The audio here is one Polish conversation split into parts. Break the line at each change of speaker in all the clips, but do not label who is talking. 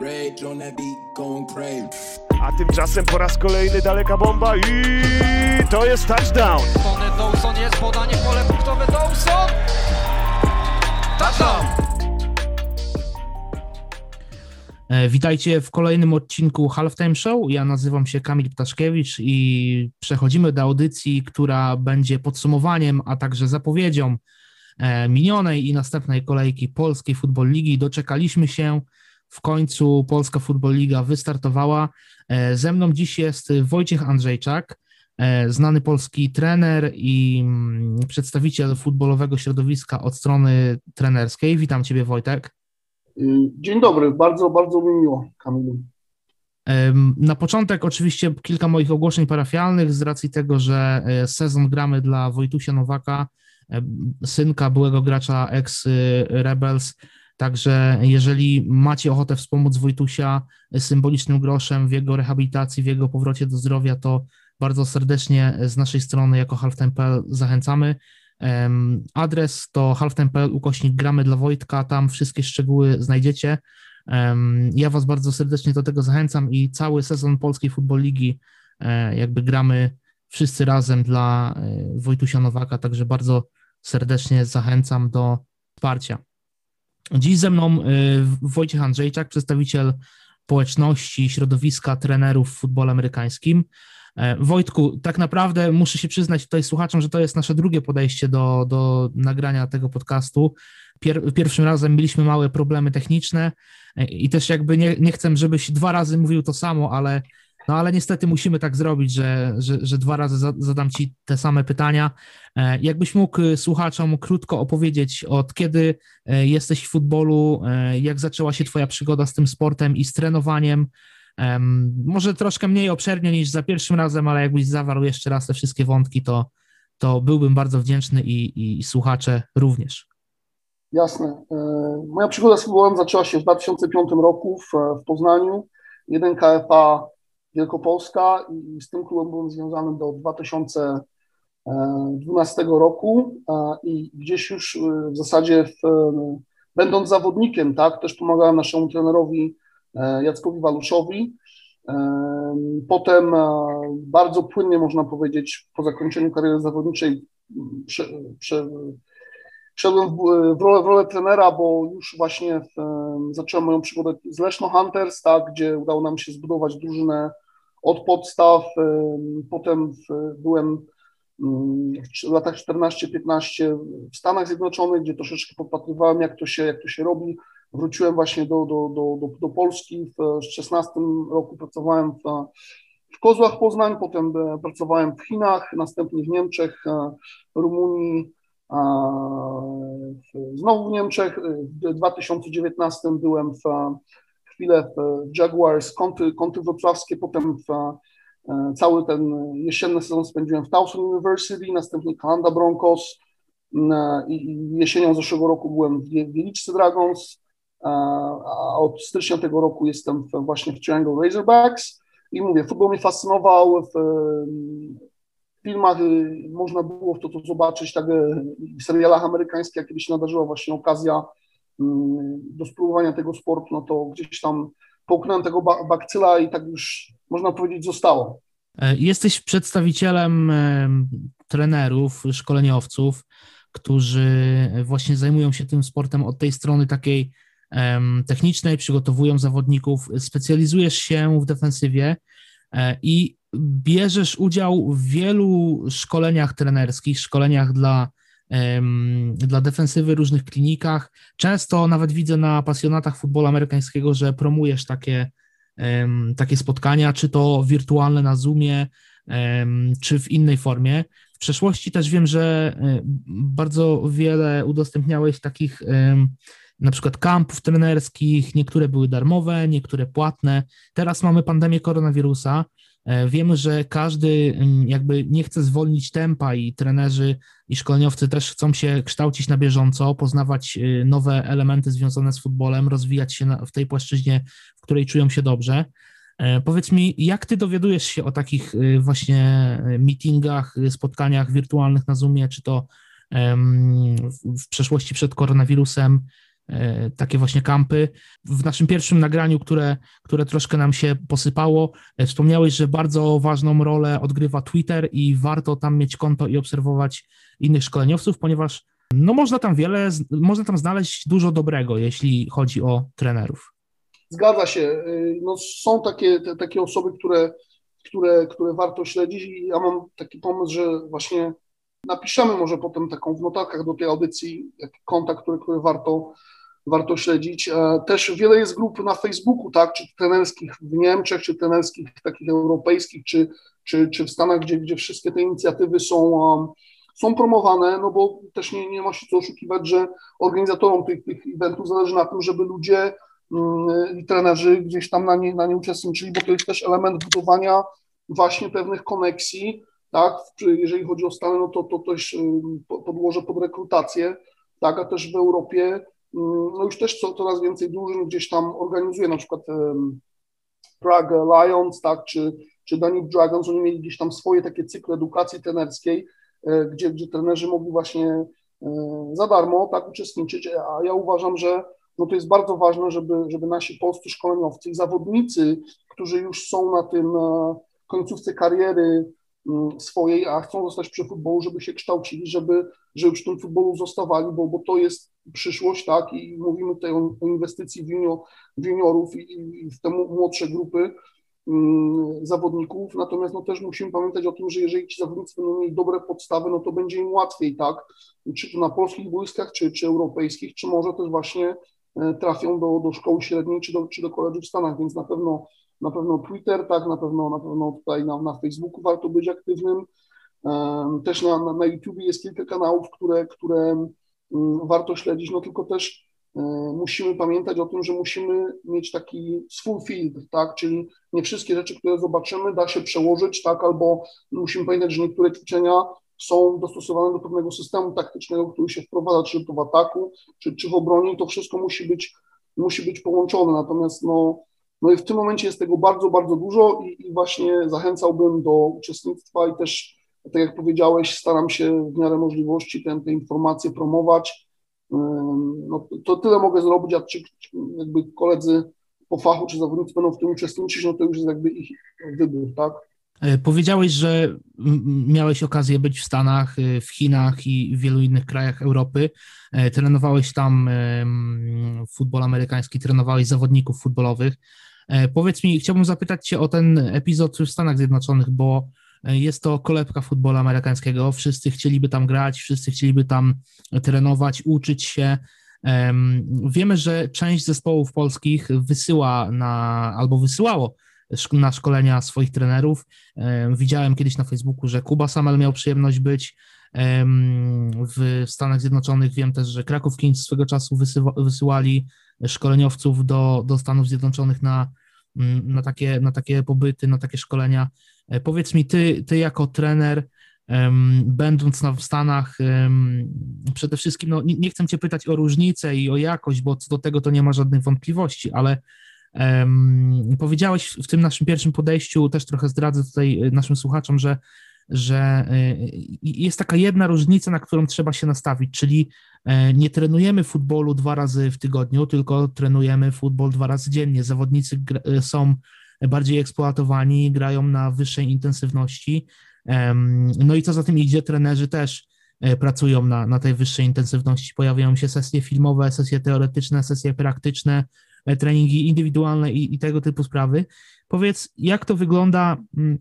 Rage on that beat, going crazy.
A tymczasem po raz kolejny daleka bomba i to jest touchdown.
Tony Dawson jest podanie pole punktowe Dawson! Touchdown!
E, Witajcie w kolejnym odcinku Halftime Show. Ja nazywam się Kamil Ptaszkiewicz i przechodzimy do audycji, która będzie podsumowaniem, a także zapowiedzią e, minionej i następnej kolejki Polskiej Futbol Ligi. Doczekaliśmy się, w końcu Polska Futbol Liga wystartowała. E, Ze mną dziś jest Wojciech Andrzejczak, e, znany polski trener i mm, przedstawiciel futbolowego środowiska od strony trenerskiej. Witam Ciebie Wojtek.
Dzień dobry, bardzo, bardzo mi miło, Kamilu.
Em, Na początek oczywiście kilka moich ogłoszeń parafialnych z racji tego, że e, sezon gramy dla Wojtusia Nowaka, e, synka byłego gracza ex-Rebels, także jeżeli macie ochotę wspomóc Wojtusia symbolicznym groszem w jego rehabilitacji, w jego powrocie do zdrowia, to bardzo serdecznie z naszej strony jako halftime.pl zachęcamy. Adres to halftime.pl ukośnik gramy dla Wojtka, tam wszystkie szczegóły znajdziecie. Ja Was bardzo serdecznie do tego zachęcam i cały sezon Polskiej Futbol Ligi e, jakby gramy wszyscy razem dla e, Wojtusia Nowaka, także bardzo serdecznie zachęcam do wsparcia. Dziś ze mną e, Wojciech Andrzejczak, przedstawiciel społeczności, środowiska trenerów w futbolu amerykańskim. E, Wojtku, tak naprawdę muszę się przyznać tutaj słuchaczom, że to jest nasze drugie podejście do, do nagrania tego podcastu. Pier, pierwszym razem mieliśmy małe problemy techniczne e, i też jakby nie, nie chcę, żebyś dwa razy mówił to samo, ale, no ale niestety musimy tak zrobić, że, że, że dwa razy za- zadam ci te same pytania. E, Jakbyś mógł e, słuchaczom krótko opowiedzieć, od kiedy e, jesteś w futbolu, jak zaczęła się twoja przygoda z tym sportem i z trenowaniem, Em, może troszkę mniej obszernie niż za pierwszym razem, ale jakbyś zawarł jeszcze raz te wszystkie wątki, to, to byłbym bardzo wdzięczny i, i, słuchacze również.
Jasne. Moja przygoda z futbolem zaczęła się w 2005 roku w, w Poznaniu. 1 KFA Wielkopolska i z tym klubem byłem związany do 2012 roku e, i gdzieś już e, w zasadzie w, e, będąc zawodnikiem, tak, też pomagałem naszemu trenerowi e, Jackowi Waluszowi. E, Potem e, bardzo płynnie można powiedzieć po zakończeniu kariery zawodniczej prze, prze, Wszedłem w, w, rolę, w rolę trenera, bo już właśnie w, em, zacząłem moją przygodę z Leszno Hunters, tak, gdzie udało nam się zbudować drużynę od podstaw. em, Potem byłem w latach 14-15 w Stanach Zjednoczonych, gdzie troszeczkę podpatrywałem, jak to się, jak to się robi. Wróciłem właśnie do, do, do, do, do Polski. W 16 roku pracowałem w, w Kozłach Poznań, potem e, pracowałem w Chinach, następnie w Niemczech, e, Rumunii, Znowu w Niemczech. W 2019 byłem w, chwilę w Jaguars, kąty, kąty wrocławskie, potem w, e, cały ten jesienny sezon spędziłem w Towson University, następnie Kanada Broncos e, i jesienią zeszłego roku byłem w Wie- Wieliczce Dragons, e, a od stycznia tego roku jestem w, właśnie w Triangle Razorbacks. I mówię, futbol mnie fascynował, w, filmach y, można było to, to zobaczyć, tak y, w serialach amerykańskich, jak kiedyś nadarzyła właśnie okazja do spróbowania tego sportu, no to gdzieś tam połknąłem tego ba- bakcyla i tak już można powiedzieć zostało.
E, Jesteś przedstawicielem em, trenerów, szkoleniowców, którzy właśnie zajmują się tym sportem od tej strony takiej technicznej, przygotowują zawodników, specjalizujesz się w defensywie e, i bierzesz udział w wielu szkoleniach trenerskich, szkoleniach dla, dla defensywy, różnych klinikach. Często nawet widzę na pasjonatach futbolu amerykańskiego, że promujesz takie, takie spotkania, czy to wirtualne na Zoomie, czy w innej formie. W przeszłości też wiem, że e, bardzo wiele udostępniałeś takich na przykład kampów trenerskich, niektóre były darmowe, niektóre płatne. Teraz mamy pandemię koronawirusa. E, Wiemy, że każdy mm, jakby nie chce zwolnić tempa i trenerzy i szkoleniowcy też chcą się kształcić na bieżąco, poznawać y, nowe elementy związane z futbolem, rozwijać się w tej płaszczyźnie, w której czują się dobrze. E, Powiedz mi, jak ty dowiadujesz się o takich y, właśnie y, meetingach, spotkaniach wirtualnych na Zoomie, czy to w przeszłości przed koronawirusem? E, takie właśnie kampy. W naszym pierwszym nagraniu, które, które troszkę nam się posypało, e, wspomniałeś, że bardzo ważną rolę odgrywa Twitter i warto tam mieć konto i obserwować innych szkoleniowców, ponieważ no można tam wiele, można tam znaleźć dużo dobrego, jeśli chodzi o trenerów.
Zgadza się. Y, no, są takie, te, takie osoby, które, które, które warto śledzić i ja mam taki pomysł, że właśnie napiszemy może potem taką w notatkach do tej audycji konta, które, które warto, warto śledzić. E, też wiele jest grup na Facebooku, tak, czy trenerskich w Niemczech, czy trenerskich takich europejskich, czy, czy, czy w Stanach, gdzie, gdzie wszystkie te inicjatywy są, są promowane, no bo też nie, nie ma się co oszukiwać, że organizatorom tych, tych eventów zależy na tym, żeby ludzie mm, i trenerzy gdzieś tam na nie, na nie uczestniczyli, bo to jest też element budowania właśnie pewnych koneksji, tak, jeżeli chodzi o Stany, no to to też podłoże pod rekrutację, tak, a też w Europie, mm, no już też co, coraz więcej drużyn gdzieś tam organizuje, na przykład Prague Lions, tak, czy, czy Danube Dragons, oni mieli gdzieś tam swoje takie cykle edukacji trenerskiej, e, gdzie, gdzie trenerzy mogli właśnie e, za darmo tak uczestniczyć, a ja uważam, że no to jest bardzo ważne, żeby, żeby nasi polscy szkoleniowcy i zawodnicy, którzy już są na tym e, końcówce kariery, swojej, a chcą zostać przy futbolu, żeby się kształcili, żeby, żeby przy tym futbolu zostawali, bo, bo to jest przyszłość, tak, i mówimy tutaj o, o inwestycji w, junior, w juniorów i, i w te młodsze grupy um, zawodników, natomiast no też musimy pamiętać o tym, że jeżeli ci zawodnicy będą mieli dobre podstawy, no to będzie im łatwiej, tak, czy to na polskich boiskach, czy, czy europejskich, czy może też właśnie e, trafią do, do szkoły średniej, czy do, czy do koledżu w Stanach, więc na pewno na pewno Twitter, tak, na pewno, na pewno tutaj na, na Facebooku warto być aktywnym. Też na, na, na YouTube jest kilka kanałów, które, które mm, warto śledzić, no tylko też e, musimy pamiętać o tym, że musimy mieć taki swój filtr, tak, czyli nie wszystkie rzeczy, które zobaczymy, da się przełożyć, tak, albo musimy pamiętać, że niektóre ćwiczenia są dostosowane do pewnego systemu taktycznego, który się wprowadza, czy to w ataku, czy, czy w obronie, to wszystko musi być, musi być połączone, natomiast no, no i w tym momencie jest tego bardzo, bardzo dużo i, i właśnie zachęcałbym do uczestnictwa i też, tak jak powiedziałeś, staram się w miarę możliwości te, te informacje promować. No, to tyle mogę zrobić, a czy jakby koledzy po fachu czy zawodnicy będą w tym uczestniczyć, no to już jest jakby ich wybór, tak?
E, powiedziałeś, że miałeś okazję być w Stanach, e, w Chinach i w wielu innych krajach Europy. E, trenowałeś tam futbol amerykański, trenowałeś zawodników futbolowych. E, powiedz mi, chciałbym zapytać Cię o ten epizod w Stanach Zjednoczonych, bo e, jest to kolebka futbolu amerykańskiego. Wszyscy chcieliby tam grać, wszyscy chcieliby tam trenować, uczyć się. Wiemy, że część zespołów polskich wysyła na albo wysyłało na szkolenia swoich trenerów. Widziałem kiedyś na Facebooku, że Kuba Samel miał przyjemność być w Stanach Zjednoczonych. Wiem też, że Kraków Kings swego czasu wysyłali szkoleniowców do, do Stanów Zjednoczonych na, mm, na, takie, na takie pobyty, na takie szkolenia. E, powiedz mi, ty, ty jako trener, będąc na, w Stanach, przede wszystkim, no, nie, nie chcę cię pytać o różnicę i o jakość, bo co do tego to nie ma żadnych wątpliwości, ale um, powiedziałeś w tym naszym pierwszym podejściu, też trochę zdradzę tutaj naszym słuchaczom, że że y, jest taka jedna różnica, na którą trzeba się nastawić, czyli e, nie trenujemy futbolu dwa razy w tygodniu, tylko trenujemy futbol dwa razy dziennie. Zawodnicy e, są bardziej eksploatowani, grają na wyższej intensywności. No i co za tym idzie, trenerzy też e, pracują na, na tej wyższej intensywności. Pojawiają się sesje filmowe, sesje teoretyczne, sesje praktyczne, treningi indywidualne i, i tego typu sprawy. Powiedz, jak to wygląda mm,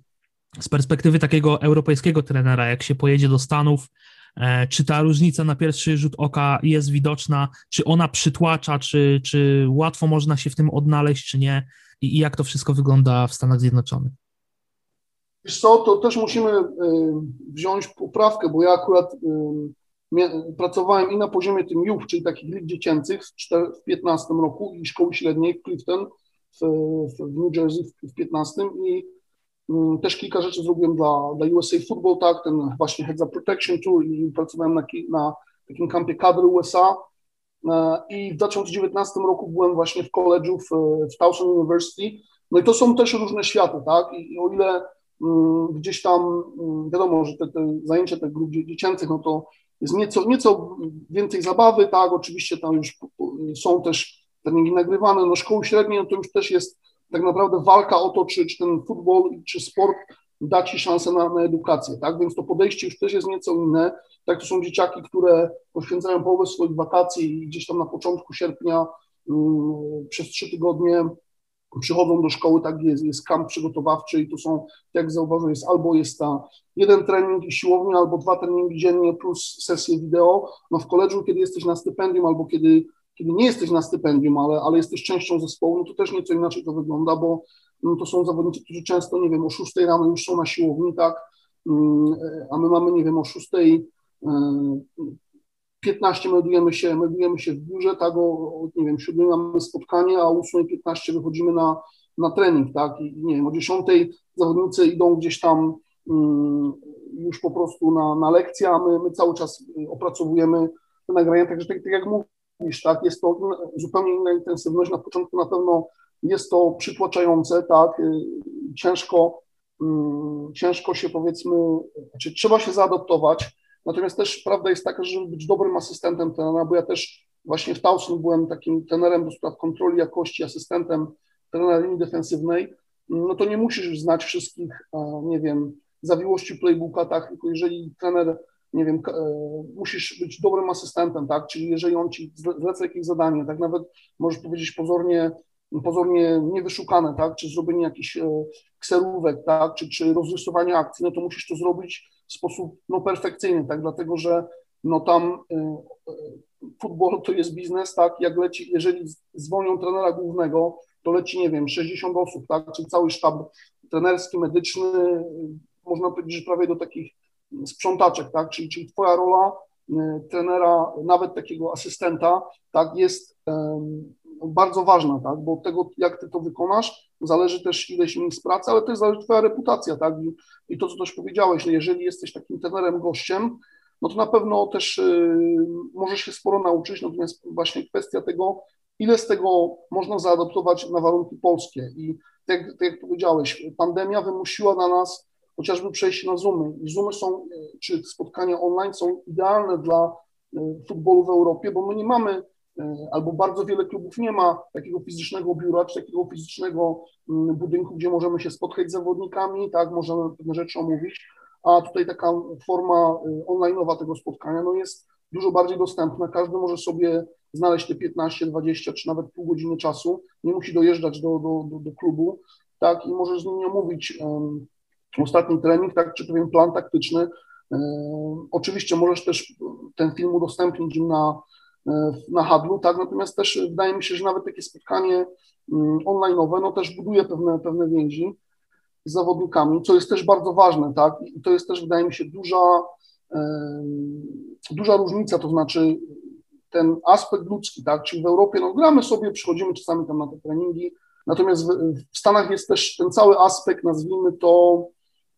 z perspektywy takiego europejskiego trenera, jak się pojedzie do Stanów, e, czy ta różnica na pierwszy rzut oka jest widoczna, czy ona przytłacza, czy, czy łatwo można się w tym odnaleźć, czy nie, i, i jak to wszystko wygląda w Stanach Zjednoczonych?
Wiesz co, to też musimy y, wziąć poprawkę, bo ja akurat y, pracowałem i na poziomie tym JUF, czyli takich lig dziecięcych w 2015 roku i szkoły średniej w Clifton w, w New Jersey w 2015 i też kilka rzeczy zrobiłem dla, dla USA Football, tak, ten właśnie Heads Up Protection Tour i pracowałem na, na takim kampie kadry USA. E, I w 2019 roku byłem właśnie w college'u w, w Towson University. No i to są też różne światy, tak? I, o ile mm, gdzieś tam mm, wiadomo, że te, te zajęcia tych grup dziecięcych, no to jest nieco, nieco więcej zabawy, tak? Oczywiście tam już są też treningi nagrywane. No szkoły średnie no to już też jest tak naprawdę walka o to, czy, czy ten futbol, czy sport da ci szansę na, na edukację, tak? Więc to podejście już też jest nieco inne. Tak, to są dzieciaki, które poświęcają połowę swoich wakacji i gdzieś tam na początku sierpnia um, przez trzy tygodnie przychodzą do szkoły, tak jest, jest kamp przygotowawczy i to są, jak zauważyłem, jest albo jest ta jeden trening i siłownia, albo dwa treningi dziennie plus sesje wideo. No w koledżu, kiedy jesteś na stypendium albo kiedy, kiedy nie jesteś na stypendium, ale, ale jesteś częścią zespołu, no to też nieco inaczej to wygląda, bo no to są zawodnicy, którzy często, nie wiem, o 6 rano już są na siłowni, tak, mm, a my mamy, nie wiem, o 6 15 meldujemy się, meldujemy się w biurze, tak, o, nie wiem, 7 mamy spotkanie, a o 8.15 wychodzimy na, na trening, tak, i nie wiem, o 10 zawodnicy idą gdzieś tam um, już po prostu na, na lekcję, a my, my cały czas opracowujemy te nagrania, także tak, tak jak mówisz, tak, jest to zupełnie inna intensywność, na początku na pewno jest to przytłaczające, tak, y, ciężko, um, ciężko się powiedzmy, znaczy trzeba się zaadoptować, Natomiast też prawda jest taka, że żeby być dobrym asystentem trenera, bo ja też właśnie w Tauson byłem takim trenerem do spraw kontroli jakości, asystentem trenera linii defensywnej, no to nie musisz znać wszystkich, nie wiem, zawiłości playbooka, tak, tylko jeżeli trener, nie wiem, e, musisz być dobrym asystentem, tak, czyli jeżeli on ci zleca jakieś zadanie, tak, nawet możesz powiedzieć pozornie, pozornie niewyszukane, tak, czy zrobienie jakichś e, kserówek, tak, czy, czy rozrysowanie akcji, no to musisz to zrobić w sposób no, perfekcyjny, tak, dlatego że no tam y, futbol to jest biznes, tak, jak leci, jeżeli zwolnią trenera głównego, to leci, nie wiem, 60 osób, tak, czyli cały sztab trenerski, medyczny, można powiedzieć, że prawie do takich sprzątaczek, tak, czyli, czyli twoja rola y, trenera, nawet takiego asystenta, tak, jest bardzo ważna, tak, bo od tego, jak ty to wykonasz, zależy też ileś miejsc pracy, ale też zależy twoja reputacja, tak, I, i to, co też powiedziałeś, że jeżeli jesteś takim trenerem gościem, no to na pewno też y, możesz się sporo nauczyć, natomiast właśnie kwestia tego, ile z tego można zaadoptować na warunki polskie. I tak, tak jak powiedziałeś, pandemia wymusiła na nas chociażby przejście na Zoomy. I Zoomy są, czy spotkania online są idealne dla y, futbolu w Europie, bo my nie mamy E, albo bardzo wiele klubów nie ma takiego fizycznego biura, czy takiego fizycznego mm, budynku, gdzie możemy się spotkać z zawodnikami, tak, możemy pewne rzeczy omówić, a tutaj taka forma online'owa tego spotkania no jest dużo bardziej dostępna, każdy może sobie znaleźć te 15, 20 czy nawet pół godziny czasu, nie musi dojeżdżać do, do, do, do klubu, tak, i możesz z nimi omówić um, ostatni trening, tak, czy pewien plan taktyczny. Um, oczywiście możesz też ten film udostępnić na E, na handlu, tak, natomiast też wydaje mi się, że nawet takie spotkanie mm, online'owe, no też buduje pewne, pewne więzi z zawodnikami, co jest też bardzo ważne, tak, i to jest też, wydaje mi się, duża, duża różnica, to znaczy ten aspekt ludzki, tak, czyli w Europie, no gramy sobie, przychodzimy czasami tam na te treningi, natomiast w, w Stanach jest też ten cały aspekt, nazwijmy to,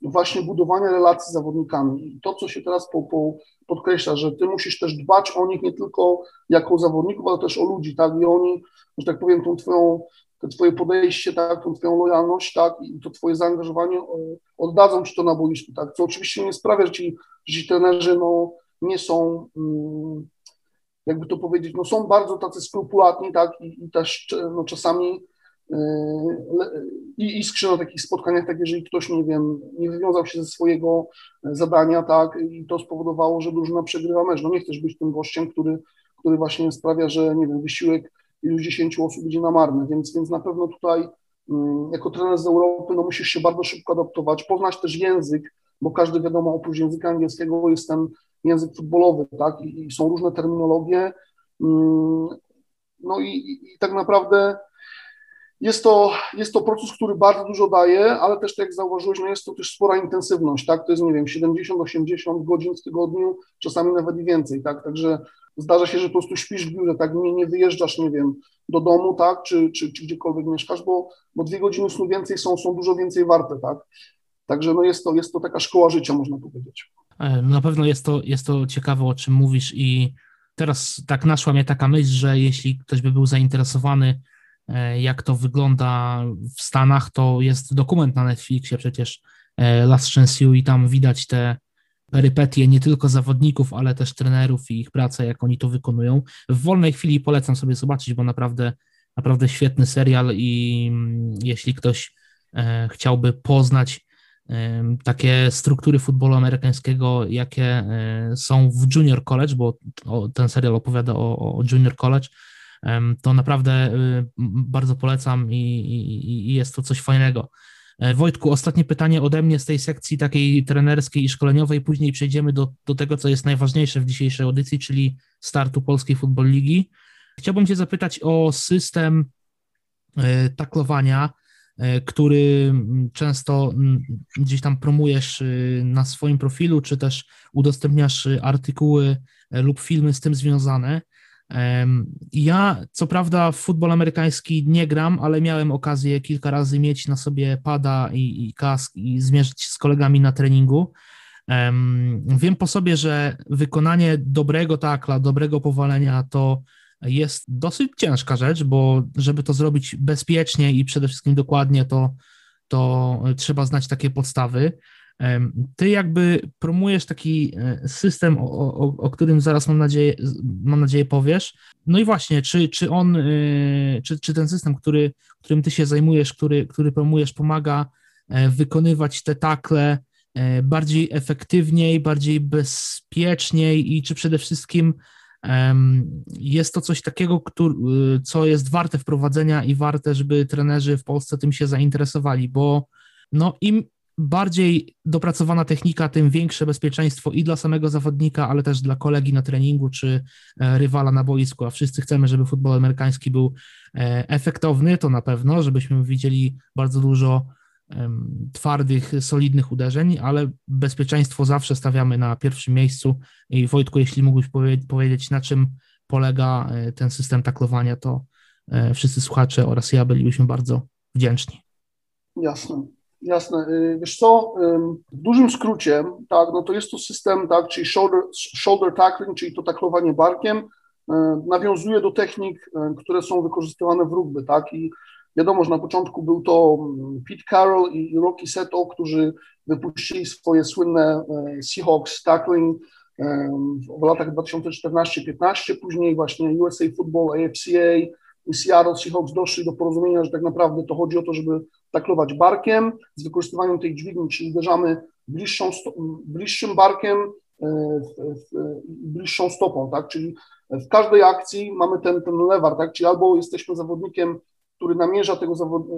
właśnie budowania relacji z zawodnikami. I to, co się teraz po, po podkreśla, że ty musisz też dbać o nich nie tylko jako zawodników, ale też o ludzi, tak, i oni, że tak powiem, tą twoją, to twoje podejście, tak, tą twoją lojalność, tak, i to twoje zaangażowanie e, oddadzą ci to na boisku, tak, co oczywiście nie sprawia, że ci, że ci trenerzy, no, nie są, mm, jakby to powiedzieć, no są bardzo tacy skrupulatni, tak, i, i też no, czasami i iskrzy na takich spotkaniach, tak jeżeli ktoś, nie wiem, nie wywiązał się ze swojego zadania, tak, i to spowodowało, że drużyna przegrywa mecz. No nie chcesz być tym gościem, który, który właśnie sprawia, że, nie wiem, wysiłek iluś dziesięciu osób będzie na marne, więc, więc na pewno tutaj mm, jako trener z Europy, no musisz się bardzo szybko adaptować, poznać też język, bo każdy wiadomo, oprócz języka angielskiego jest ten język futbolowy, tak, i, i są różne terminologie, mm, no i, i tak naprawdę jest to, jest to proces, który bardzo dużo daje, ale też, tak jak zauważyłeś, no jest to też spora intensywność, tak? To jest, nie wiem, 70-80 godzin w tygodniu, czasami nawet i więcej, tak? Także zdarza się, że po prostu śpisz w biurze, tak? Nie, nie wyjeżdżasz, nie wiem, do domu, tak? Czy, czy, czy gdziekolwiek mieszkasz, bo, bo dwie godziny snu więcej są, są dużo więcej warte, tak? Także no jest to, jest to taka szkoła życia, można powiedzieć.
E, na pewno jest to, jest to ciekawe, o czym mówisz i teraz tak naszła mnie taka myśl, że jeśli ktoś by był zainteresowany jak to wygląda w Stanach, to jest dokument na Netflixie przecież e, Last Chance You i tam widać te perypetie nie tylko zawodników, ale też trenerów i ich pracę, jak oni to wykonują. W wolnej chwili polecam sobie zobaczyć, bo naprawdę, naprawdę świetny serial i mm, jeśli ktoś e, chciałby poznać e, takie struktury futbolu amerykańskiego, jakie e, są w Junior College, bo ten serial opowiada o, o Junior College, to naprawdę bardzo polecam i, i, i jest to coś fajnego. E, Wojtku, ostatnie pytanie ode mnie z tej sekcji takiej trenerskiej i szkoleniowej, później przejdziemy do, do tego, co jest najważniejsze w dzisiejszej audycji, czyli startu Polskiej Futbol Ligi. Chciałbym Cię zapytać o system e, taklowania, e, który często gdzieś tam promujesz na swoim profilu, czy też udostępniasz artykuły lub filmy z tym związane. Ja, co prawda, w futbol amerykański nie gram, ale miałem okazję kilka razy mieć na sobie pada i, i kask i zmierzyć z kolegami na treningu. Wiem po sobie, że wykonanie dobrego takla, dobrego powalenia to jest dosyć ciężka rzecz, bo żeby to zrobić bezpiecznie i przede wszystkim dokładnie, to, to trzeba znać takie podstawy. Ty jakby promujesz taki e, system, o, o, o, którym zaraz mam nadzieję, mam nadzieję powiesz. No i właśnie, czy, czy on, e, czy, czy ten system, który, którym ty się zajmujesz, który, który promujesz, pomaga e, wykonywać te takle bardziej efektywniej, bardziej bezpieczniej i czy przede wszystkim jest to coś takiego, co jest warte wprowadzenia i warte, żeby trenerzy w Polsce tym się zainteresowali, bo no im bardziej dopracowana technika, tym większe bezpieczeństwo i dla samego zawodnika, ale też dla kolegi na treningu czy e, rywala na boisku, a wszyscy chcemy, żeby futbol amerykański był e, efektowny, to na pewno, żebyśmy widzieli bardzo dużo twardych, solidnych uderzeń, ale bezpieczeństwo zawsze stawiamy na pierwszym miejscu i Wojtku, jeśli mógłbyś powiedzieć, na czym polega e, ten system taklowania, to wszyscy słuchacze oraz ja bylibyśmy bardzo wdzięczni.
Jasne. Jasne. Y, wiesz co, w dużym skrócie, tak, no to jest to system, tak, czyli shoulder, shoulder tackling, czyli to taklowanie barkiem, y, nawiązuje do technik, y, które są wykorzystywane w rugby, tak, i wiadomo, że na początku był to mm, Pete Carroll i Rocky Seto, którzy wypuścili swoje słynne Seahawks tackling w latach 2014-15, później właśnie USA Football, AFCA i Seattle Seahawks doszli do porozumienia, że tak naprawdę to chodzi o to, żeby taklować barkiem z wykorzystywaniem tej dźwigni, czyli uderzamy bliższą, bliższym barkiem, e, w, w, bliższą stopą, tak, czyli w każdej akcji mamy ten, ten lewar, tak, czyli albo jesteśmy zawodnikiem, który namierza tego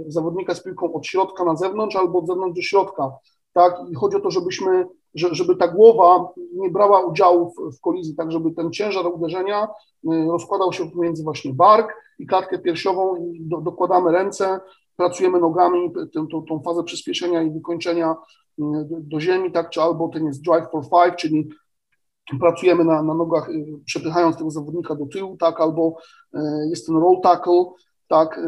zawodnika z piłką od środka na zewnątrz, albo od zewnątrz do środka, tak, i chodzi o to, żebyśmy, żeby ta głowa nie brała udziału w, w kolizji, tak, żeby ten ciężar uderzenia e, rozkładał się pomiędzy właśnie bark i klatkę piersiową i do, dokładamy ręce, pracujemy nogami, tę, tą, tą fazę przyspieszenia i wykończenia mm, do, ziemi, tak, czy albo ten jest drive for five, czyli pracujemy na, na nogach, y, przepychając tego zawodnika do tyłu, tak, albo y, jest ten roll tackle, tak, y,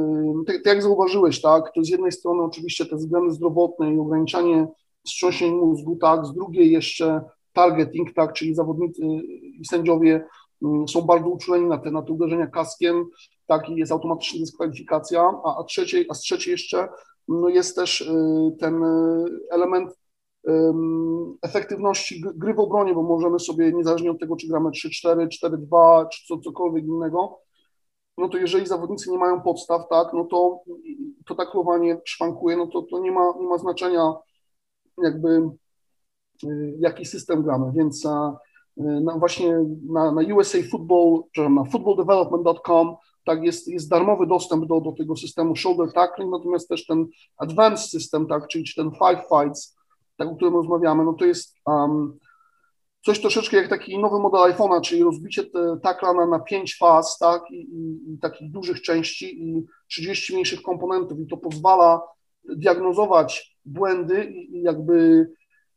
tak, tak jak zauważyłeś, tak, to z jednej strony oczywiście te względy zdrowotne i ograniczanie wstrząsień mózgu, tak, z drugiej jeszcze targeting, tak, czyli zawodnicy i sędziowie są bardzo uczuleni na te, na te uderzenia kaskiem, tak, i jest automatyczna dyskwalifikacja, a, a, trzeciej, a z trzeciej jeszcze no jest też y, ten y, element efektywności gry w obronie, bo możemy sobie, niezależnie od tego, czy gramy 3-4, 4-2, czy co, cokolwiek innego, no to jeżeli zawodnicy nie mają podstaw, tak, no to to taklowanie szwankuje, no to, to nie, ma, nie ma znaczenia jakby y, jaki system gramy, więc na, właśnie na, na USA Football, na footballdevelopment.com tak, jest, jest darmowy dostęp do, do tego systemu shoulder tackling, natomiast też ten advanced system, tak, czyli ten five fights, tak, o którym rozmawiamy, no to jest um, coś troszeczkę jak taki nowy model iPhone'a, czyli rozbicie takla na, na pięć faz, tak, i, i, i takich dużych części i 30 mniejszych komponentów. I to pozwala diagnozować błędy i, i jakby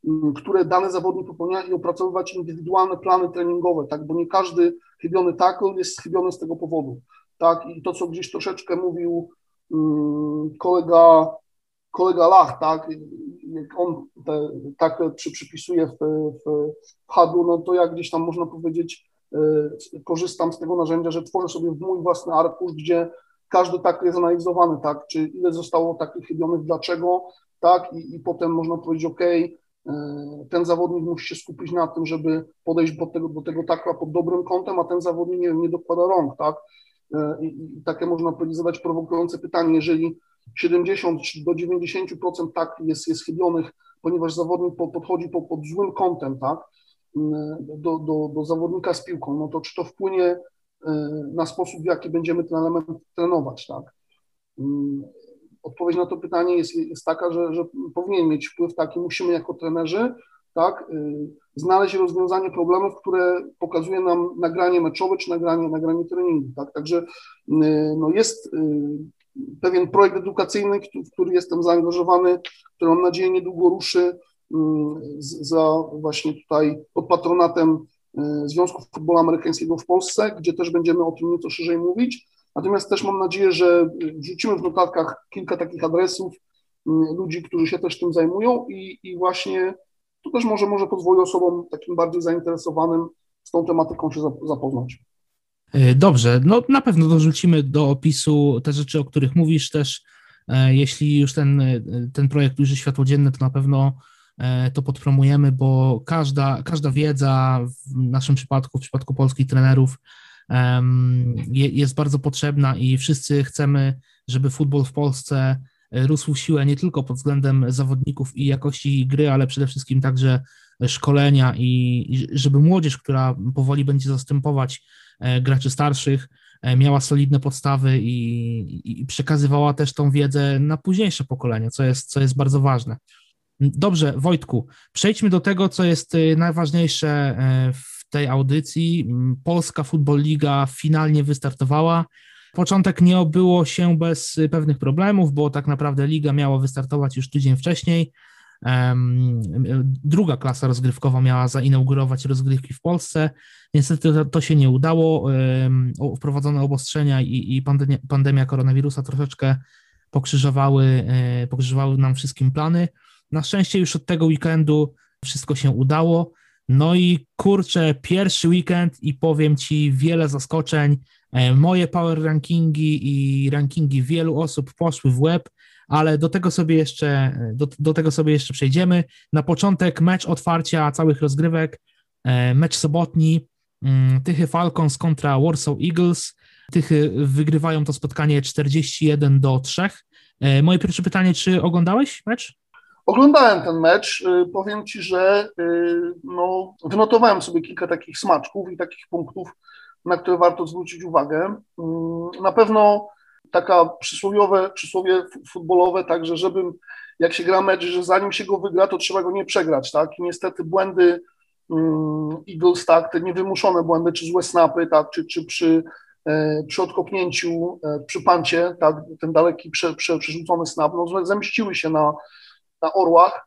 mm, które dane zawodnik popełnia i opracowywać indywidualne plany treningowe, tak, bo nie każdy chybiony tackle jest chybiony z tego powodu tak, i to, co gdzieś troszeczkę mówił um, kolega, kolega Lach, tak, jak on te, tak przy, przypisuje w, w, w no to jak gdzieś tam można powiedzieć, y, korzystam z tego narzędzia, że tworzę sobie mój własny arkusz, gdzie każdy tak jest analizowany, tak, czy ile zostało takich chybionych, dlaczego, tak, i, i potem można powiedzieć, ok, ten zawodnik musi się skupić na tym, żeby podejść do tego, do tego takla pod dobrym kątem, a ten zawodnik nie, nie dokłada rąk, tak? I, I, takie można powiedzieć prowokujące pytanie, jeżeli 70 do 90% tak jest, jest chybionych, ponieważ zawodnik podchodzi pod, pod złym kątem, tak? Do, do, do zawodnika z piłką, no to czy to wpłynie na sposób, w jaki będziemy ten element trenować, tak? odpowiedź na to pytanie jest, jest taka, że, że powinien mieć wpływ taki, musimy jako trenerzy tak, y, znaleźć rozwiązanie problemów, które pokazuje nam nagranie meczowe czy nagranie, nagranie treningu. Tak? Także y, no jest y, pewien projekt edukacyjny, w który jestem zaangażowany, który mam nadzieję niedługo ruszy za właśnie tutaj pod patronatem Związku Futbolu Amerykańskiego w Polsce, gdzie też będziemy o tym nieco szerzej mówić. Natomiast też mam nadzieję, że wrzucimy w notatkach kilka takich adresów ludzi, którzy się też tym zajmują i, i właśnie to też może, może pozwoli osobom takim bardziej zainteresowanym z tą tematyką się zapoznać.
E, dobrze, no na pewno dorzucimy do opisu te rzeczy, o których mówisz też. E, jeśli już ten, ten projekt ujrzy światło dzienne, to na pewno e, to podpromujemy, bo każda, każda wiedza w naszym przypadku, w przypadku polskich trenerów, jest bardzo potrzebna i wszyscy chcemy, żeby futbol w Polsce e, rósł w siłę nie tylko pod względem zawodników i jakości gry, ale przede wszystkim także szkolenia i żeby młodzież, która powoli będzie zastępować e, graczy starszych, e, miała solidne podstawy i, i przekazywała też tą wiedzę na późniejsze pokolenia, co jest, co jest bardzo ważne. Dobrze, Wojtku, przejdźmy do tego, co jest najważniejsze w tej audycji. Polska Football Liga finalnie wystartowała. Początek nie obyło się bez pewnych problemów, bo tak naprawdę liga miała wystartować już tydzień wcześniej. Druga klasa rozgrywkowa miała zainaugurować rozgrywki w Polsce. Niestety to, się nie udało. Wprowadzone obostrzenia i, i pandemia, pandemia koronawirusa troszeczkę pokrzyżowały, e, pokrzyżowały nam wszystkim plany. Na szczęście już od tego weekendu wszystko się udało. No i kurczę, pierwszy weekend i powiem Ci wiele zaskoczeń. E, moje power rankingi i rankingi wielu osób poszły w web, ale do tego sobie jeszcze, do, do tego sobie jeszcze przejdziemy. Na początek mecz otwarcia całych rozgrywek, e, mecz sobotni, mm, Tychy Falcons kontra Warsaw Eagles. Tychy wygrywają to spotkanie 41 do 3. E, moje pierwsze pytanie, czy oglądałeś mecz?
Oglądałem ten mecz. Powiem Ci, że no, wynotowałem sobie kilka takich smaczków i takich punktów, na które warto zwrócić uwagę. Y, na pewno taka przysłowiowe, przysłowie futbolowe, także żebym, jak się gra mecz, że zanim się go wygra, to trzeba go nie przegrać, tak? I niestety błędy Eagles, tak, te niewymuszone błędy, czy złe snapy, tak, czy, czy przy, e, przy odkopnięciu, e, przy pancie, tak, ten daleki prze, prze, przerzucony snap, no, zemściły się na, na orłach,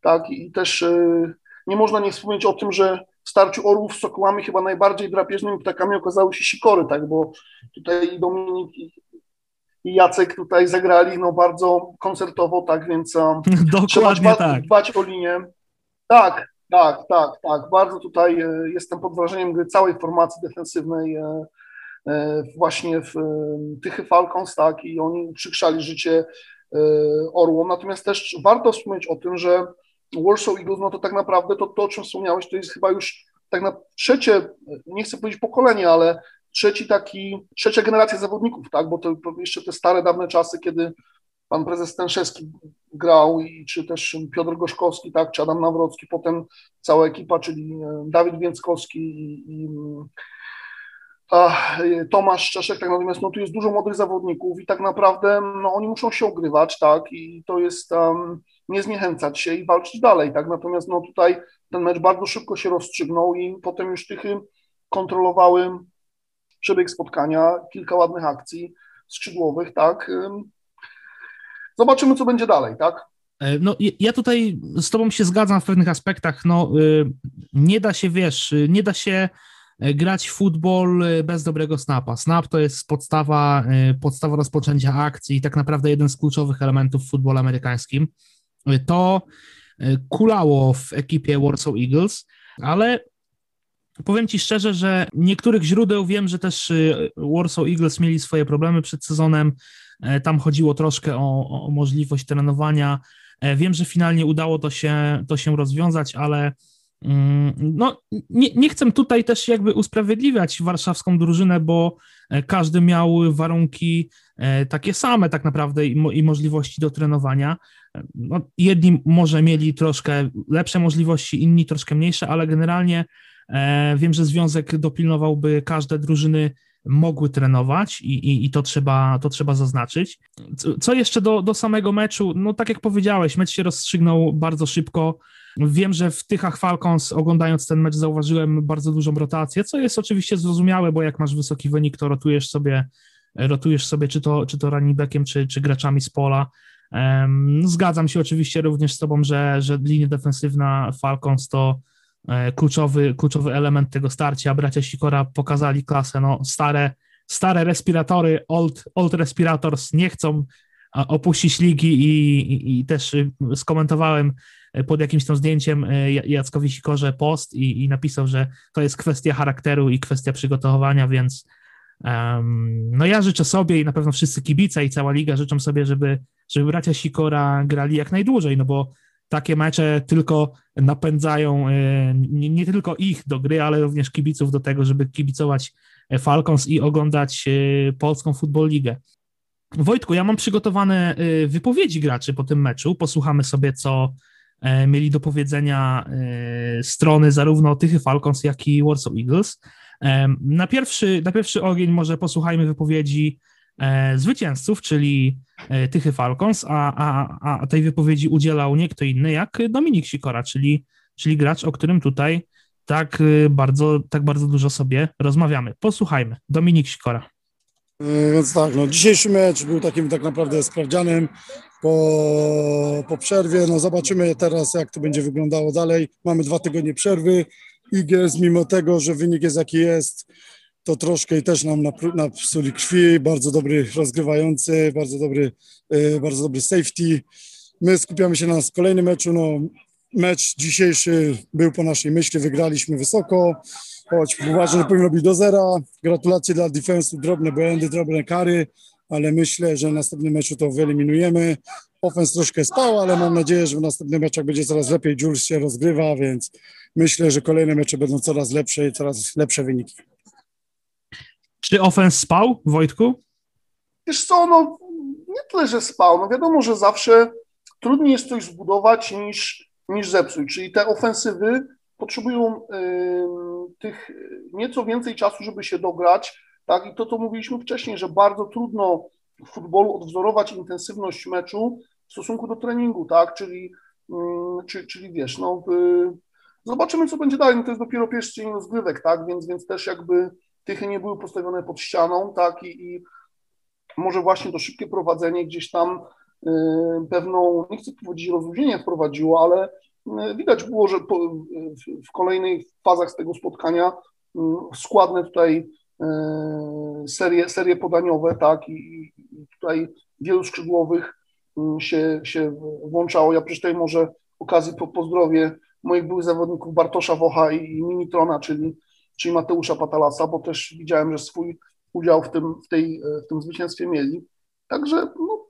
tak, i też y, nie można nie wspomnieć o tym, że w starciu orłów z sokołami chyba najbardziej drapieżnymi ptakami okazały się sikory, tak, bo tutaj Dominik i, Jacek tutaj zagrali no bardzo koncertowo, tak, więc um, trzeba dba, tak. dbać o linię. Tak, tak, tak, tak, bardzo tutaj e, jestem pod wrażeniem gry całej formacji defensywnej e, e, właśnie w Tychy Falcons, tak, i oni przykrzali życie E, Orłom. Natomiast też warto wspomnieć o tym, że Warsaw Eagles, no to tak naprawdę to, to o czym wspomniałeś, to jest chyba już tak na trzecie, nie chcę powiedzieć pokolenie, ale trzeci taki, trzecia generacja zawodników, tak, bo to jeszcze te stare, dawne czasy, kiedy pan prezes Stęszewski grał i czy też Piotr Goszkowski, tak, czy Adam Nawrocki, potem cała ekipa, czyli e, Dawid Więckowski i, i Y, Tomasz Czeszek, tak? Natomiast no, tu jest dużo młodych zawodników i tak naprawdę no, oni muszą się ogrywać, tak, i to jest um, nie zniechęcać się i walczyć dalej, tak, natomiast no tutaj ten mecz bardzo szybko się rozstrzygnął i potem już Tychy kontrolowały przebieg spotkania, kilka ładnych akcji skrzydłowych, tak, zobaczymy, co będzie dalej, tak.
E, no, ja tutaj z Tobą się zgadzam w pewnych aspektach. No, y, nie da się, wiesz, y, nie da się E, grać w futbol e, bez dobrego snapa. Snap to jest podstawa, podstawa rozpoczęcia akcji i tak naprawdę jeden z kluczowych elementów w futbolu amerykańskim. To kulało w ekipie Warsaw Eagles, ale powiem Ci szczerze, że niektórych źródeł wiem, że też Warsaw Eagles mieli swoje problemy przed sezonem. Tam chodziło troszkę o, o możliwość trenowania Wiem, że finalnie udało to się, to się rozwiązać, ale no, nie, nie chcę tutaj też jakby usprawiedliwiać warszawską drużynę, bo każdy miał warunki takie same tak naprawdę i, mo i możliwości do trenowania. No, jedni może mieli troszkę lepsze możliwości, inni troszkę mniejsze, ale generalnie e, wiem, że związek dopilnowałby każde drużyny mogły trenować i, i, i, to, trzeba, to trzeba zaznaczyć. Co jeszcze do, do samego meczu? No tak jak powiedziałeś, mecz się rozstrzygnął bardzo szybko. Wiem, że w Tychach Falcons oglądając ten mecz zauważyłem bardzo dużą rotację, co jest oczywiście zrozumiałe, bo jak masz wysoki wynik, to rotujesz sobie, rotujesz sobie czy to, czy to running czy, czy graczami z pola. Zgadzam się oczywiście również z Tobą, że, że linia defensywna Falcons to kluczowy, kluczowy element tego starcia. Bracia Sikora pokazali klasę. No, stare, stare respiratory, old, old respirators nie chcą opuścić ligi i, i, i też y, skomentowałem pod jakimś tam zdjęciem e, Jackowi Sikorze post i, i napisał, że to jest kwestia charakteru i kwestia przygotowania, więc um, no ja życzę sobie i na pewno wszyscy kibice i cała liga życzą sobie, żeby żeby bracia Sikora grali jak najdłużej, no bo takie mecze tylko napędzają e, nie, nie, tylko ich do gry, ale również kibiców do tego, żeby kibicować e, Falcons i oglądać e, polską Football Ligę. Wojtku, ja mam przygotowane wypowiedzi graczy po tym meczu. Posłuchamy sobie, co mieli do powiedzenia strony zarówno Tychy Falcons, jak i Warsaw Eagles. Na pierwszy, na pierwszy ogień może posłuchajmy wypowiedzi zwycięzców, czyli e, Tychy Falcons, a, a, a tej wypowiedzi udzielał nie kto inny jak Dominik Sikora, czyli, czyli gracz, o którym tutaj tak e, bardzo, tak bardzo dużo sobie rozmawiamy. Posłuchajmy. Dominik Sikora.
Więc tak, no, dzisiejszy mecz był takim tak naprawdę sprawdzianem po, po przerwie. No, zobaczymy teraz, jak to będzie wyglądało dalej. Mamy dwa tygodnie przerwy. Igers, mimo tego, że wynik jest jaki jest, to troszkę i też nam napsuli krwi, bardzo dobry rozgrywający, bardzo dobry, e, bardzo dobry safety. My skupiamy się na kolejnym meczu, no mecz dzisiejszy był po naszej myśli, wygraliśmy wysoko, choć uważam, że powinno być do zera. Gratulacje dla defensu, drobne błędy, drobne kary, ale myślę, że w następnym meczu to wyeliminujemy. Offense troszkę spał, ale mam nadzieję, że w następnym meczach będzie coraz lepiej. Jules się rozgrywa, więc myślę, że kolejne mecze będą coraz lepsze i coraz lepsze wyniki.
Czy ofens spał, Wojtku?
Wiesz co, no nie tyle, że spał. No wiadomo, że zawsze trudniej jest coś zbudować niż, niż zepsuć. Czyli te ofensywy potrzebują y, tych nieco więcej czasu, żeby się dograć. Tak? I to, co mówiliśmy wcześniej, że bardzo trudno w futbolu odwzorować intensywność meczu w stosunku do treningu, tak? Czyli, y, czy, czyli wiesz, no, y, zobaczymy, co będzie dalej. No, to jest dopiero pierwszy dzień rozgrywek, tak? Więc, więc też jakby tychy nie były postawione pod ścianą, tak, i, i może właśnie to szybkie prowadzenie gdzieś tam y, pewną, nie chcę powiedzieć rozluźnienie wprowadziło, ale y, widać było, że po, w, w kolejnych fazach z tego spotkania y, składne tutaj serie, serie podaniowe, tak, i, i tutaj wielu skrzydłowych się, się włączało. Ja przy tej może okazji po, pozdrowię moich byłych zawodników Bartosza Wocha i, i Minitrona, czyli czyli Mateusza Patalasa, bo też widziałem, że swój udział w tym, w tej, w tym zwycięstwie mieli. Także no,